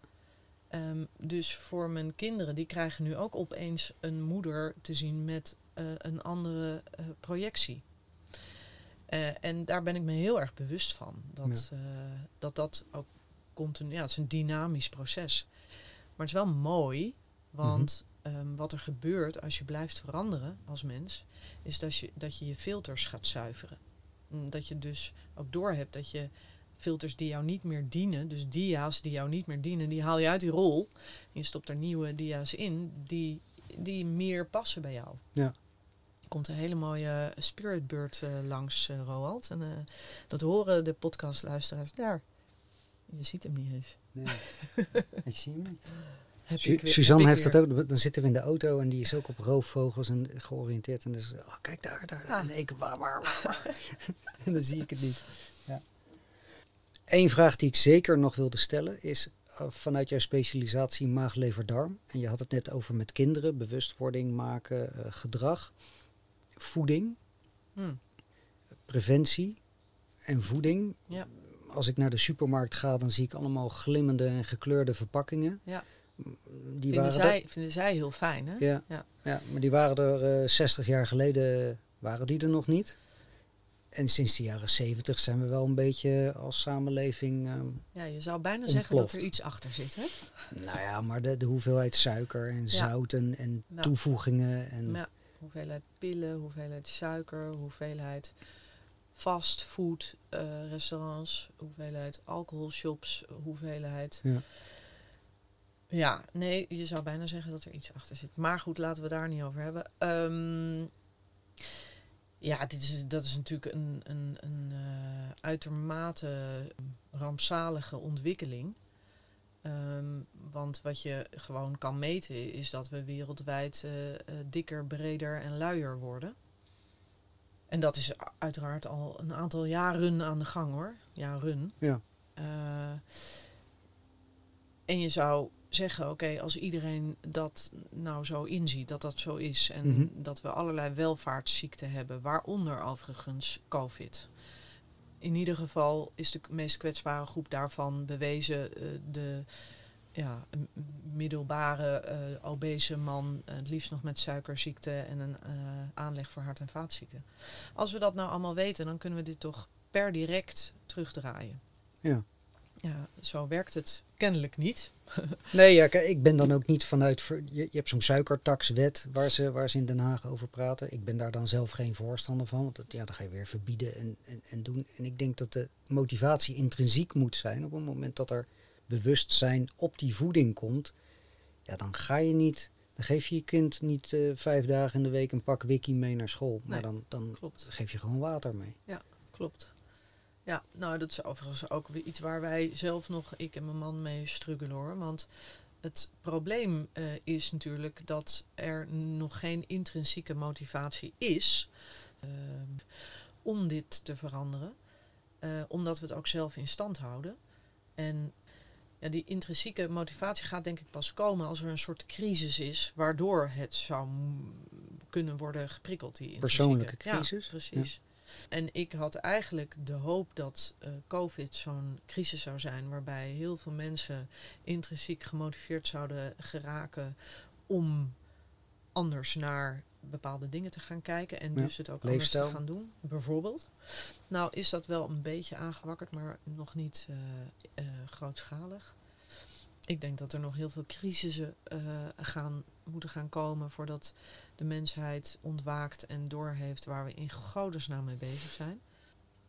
Ehm, dus voor mijn kinderen, die krijgen nu ook opeens een moeder te zien met eh, een andere eh, projectie. Eh, en daar ben ik me heel erg bewust van. Dat dat, dat ook continu, ja, het is een dynamisch proces. Maar het is wel mooi, want ehm, wat er gebeurt als je blijft veranderen als mens, is dat je je, dat je, je filters gaat zuiveren. Mm, Dat je dus ook doorhebt dat je filters die jou niet meer dienen, dus dia's die jou niet meer dienen, die haal je uit die rol. En je stopt er nieuwe dia's in die, die meer passen bij jou. Ja. Er komt een hele mooie Spirit Bird eh, langs, eh, Roald. En eh, dat horen de podcastluisteraars daar. Je ziet hem niet eens. Nee, ik zie hem niet. Heb Su- ik weer- Suzanne heeft het ook. Dan zitten we in de auto en die is ook op roofvogels en georiënteerd. En dus, oh, kijk daar, daar. Ik, waar, waar, waar, waar. en dan zie ik het niet. Eén vraag die ik zeker nog wilde stellen is eh, vanuit jouw specialisatie maag, lever, darm. En je had het net over met kinderen, bewustwording maken, eh, gedrag, voeding, Hm, preventie en voeding. Ja. Als ik naar de supermarkt ga, dan zie ik allemaal glimmende en gekleurde verpakkingen. Ja. Die vinden, waren er- zij, vinden zij heel fijn, hè? Ja, Ja. ja. maar die waren er eh 60 jaar geleden, waren die er nog niet. En sinds de jaren 70 zijn we wel een beetje als samenleving. ehm, Ja, je zou bijna zeggen dat er iets achter zit, hè? nou ja, maar de, de hoeveelheid suiker en zouten en Ja. toevoegingen. En, Ja, hoeveelheid pillen, hoeveelheid suiker, hoeveelheid fastfood eh, restaurants, hoeveelheid alcoholshops, hoeveelheid... Ja. Ja, nee, je zou bijna zeggen dat er iets achter zit. Maar goed, laten we daar niet over hebben. Ehm, ja, dit is, dat is natuurlijk een, een, een eh, uitermate rampzalige ontwikkeling. Ehm, want wat je gewoon kan meten is dat we wereldwijd eh, eh, dikker, breder en luier worden. En dat is uiteraard al een aantal jaren aan de gang hoor. Jaren. Ja. En je zou zeggen, oké, als iedereen dat nou zo inziet, dat dat zo is. En Mhm. dat we allerlei welvaartsziekten hebben, waaronder overigens COVID. In ieder geval is de meest kwetsbare groep daarvan bewezen eh, de ja, een middelbare eh, obese man, eh, het liefst nog met suikerziekte en een aanleg voor hart- en vaatziekten. Als we dat nou allemaal weten, dan kunnen we dit toch per direct terugdraaien. Ja. Ja, zo werkt het kennelijk niet. Nee, ja, ik ben dan ook niet vanuit. Je, je hebt zo'n suikertaxwet waar ze, waar ze in Den Haag over praten. Ik ben daar dan zelf geen voorstander van. Want dat, ja, dan ga je weer verbieden en, en, en doen. En ik denk dat de motivatie intrinsiek moet zijn. Op het moment dat er bewustzijn op die voeding komt. Ja, dan ga je niet. Dan geef je je kind niet eh, vijf dagen in de week een pak wiki mee naar school. Maar Nee, dan, dan Klopt. geef je gewoon water mee. Klopt. Ja, nou dat is overigens ook weer iets waar wij zelf nog, ik en mijn man, mee struggelen hoor. Want het probleem eh, is natuurlijk dat er nog geen intrinsieke motivatie is eh, om dit te veranderen. Eh, omdat we het ook zelf in stand houden. En ja, die intrinsieke motivatie gaat denk ik pas komen als er een soort crisis is, waardoor het zou kunnen worden geprikkeld. Die intrinsieke. Persoonlijke crisis, Ja, precies. En ik had eigenlijk de hoop dat eh, COVID zo'n crisis zou zijn, waarbij heel veel mensen intrinsiek gemotiveerd zouden geraken om anders naar bepaalde dingen te gaan kijken en Ja, dus het ook leefstijl. anders te gaan doen, bijvoorbeeld. Nou is dat wel een beetje aangewakkerd, maar nog niet eh, eh, grootschalig. Ik denk dat er nog heel veel crisissen gaan, moeten gaan komen voordat de mensheid ontwaakt en doorheeft waar we in godesnaam mee bezig zijn.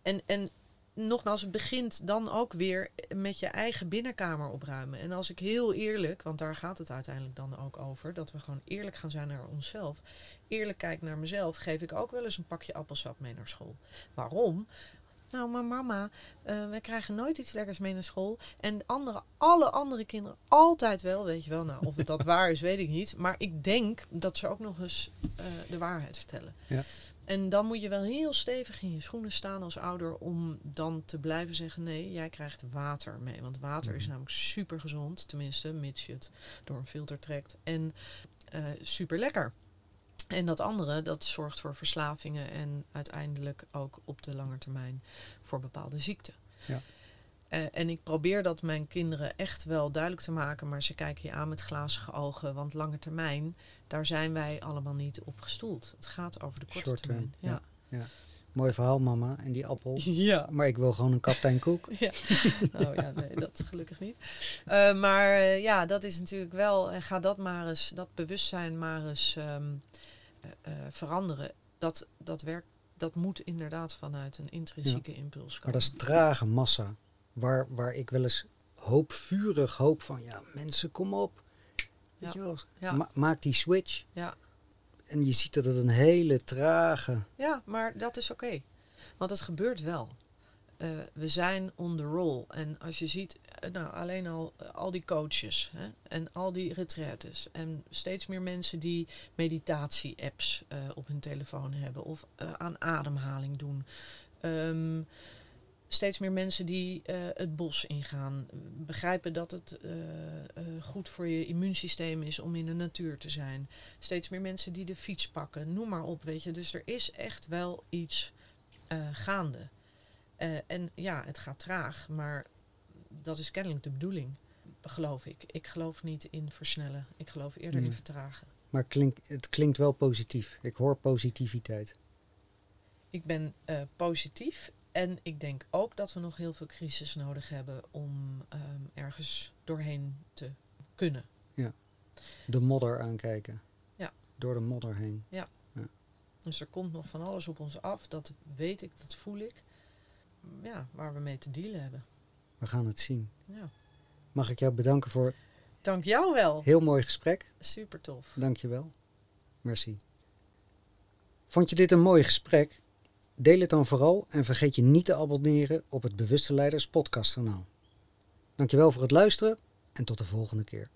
En, en nogmaals, het begint dan ook weer met je eigen binnenkamer opruimen. En als ik heel eerlijk, want daar gaat het uiteindelijk dan ook over, dat we gewoon eerlijk gaan zijn naar onszelf. Eerlijk kijk naar mezelf, geef ik ook wel eens een pakje appelsap mee naar school. Waarom? Nou, maar mama, eh wij krijgen nooit iets lekkers mee naar school. En andere, alle andere kinderen altijd wel, weet je wel. Nou, of het dat waar is, weet ik niet. Maar ik denk dat ze ook nog eens eh, de waarheid vertellen. Ja. En dan moet je wel heel stevig in je schoenen staan als ouder om dan te blijven zeggen: nee, jij krijgt water mee. Want water is Mhm. namelijk super gezond, tenminste, mits je het door een filter trekt. En eh super lekker. En dat andere, dat zorgt voor verslavingen en uiteindelijk ook op de lange termijn voor bepaalde ziekten. Ja. Eh, en ik probeer dat mijn kinderen echt wel duidelijk te maken, maar ze kijken je aan met glazige ogen. Want lange termijn, daar zijn wij allemaal niet op gestoeld. Het gaat over de korte Short termijn. Ja. Mooi verhaal, mama. En die appel. Ja. Maar ik wil gewoon een kaptein Koek. ja. Oh ja, nee, dat gelukkig niet. Eh, maar eh, ja, dat is natuurlijk wel. En ga dat maar eens, dat bewustzijn maar eens ehm, eh, eh, veranderen. Dat, dat werkt. Dat moet inderdaad vanuit een intrinsieke impuls komen. Maar dat is trage massa. Waar, waar ik wel eens hoop, vurig hoop van, ja, mensen, kom op. Weet Ja. je wel, Ja. ma- maak die switch. Ja. En je ziet dat het een hele trage... Ja, maar dat is oké. Want het gebeurt wel. Eh, we zijn on the roll. En als je ziet, nou, alleen al eh, al die coaches hè, en al die retraites en steeds meer mensen die meditatie-apps eh, op hun telefoon hebben of eh, aan ademhaling doen. Ehm, steeds meer mensen die eh, het bos ingaan, begrijpen dat het eh, eh, goed voor je immuunsysteem is om in de natuur te zijn. Steeds meer mensen die de fiets pakken, noem maar op, weet je. Dus er is echt wel iets eh, gaande. Eh, en ja, het gaat traag, maar dat is kennelijk de bedoeling, geloof ik. Ik geloof niet in versnellen, ik geloof eerder in Nee. vertragen. Maar klink, het klinkt wel positief. Ik hoor positiviteit. Ik ben eh, positief en ik denk ook dat we nog heel veel crisis nodig hebben om ehm, ergens doorheen te kunnen. De modder aankijken. Ja. Door de modder heen. Dus er komt nog van alles op ons af, dat weet ik, dat voel ik. Ja, waar we mee te dealen hebben. We gaan het zien. Ja. Mag ik jou bedanken voor Dank jou wel. heel mooi gesprek. Super tof. Dank je wel. Merci. Vond je dit een mooi gesprek? Deel het dan vooral en vergeet je niet te abonneren op het Bewuste Leiders podcastkanaal. Dankjewel voor het luisteren en tot de volgende keer.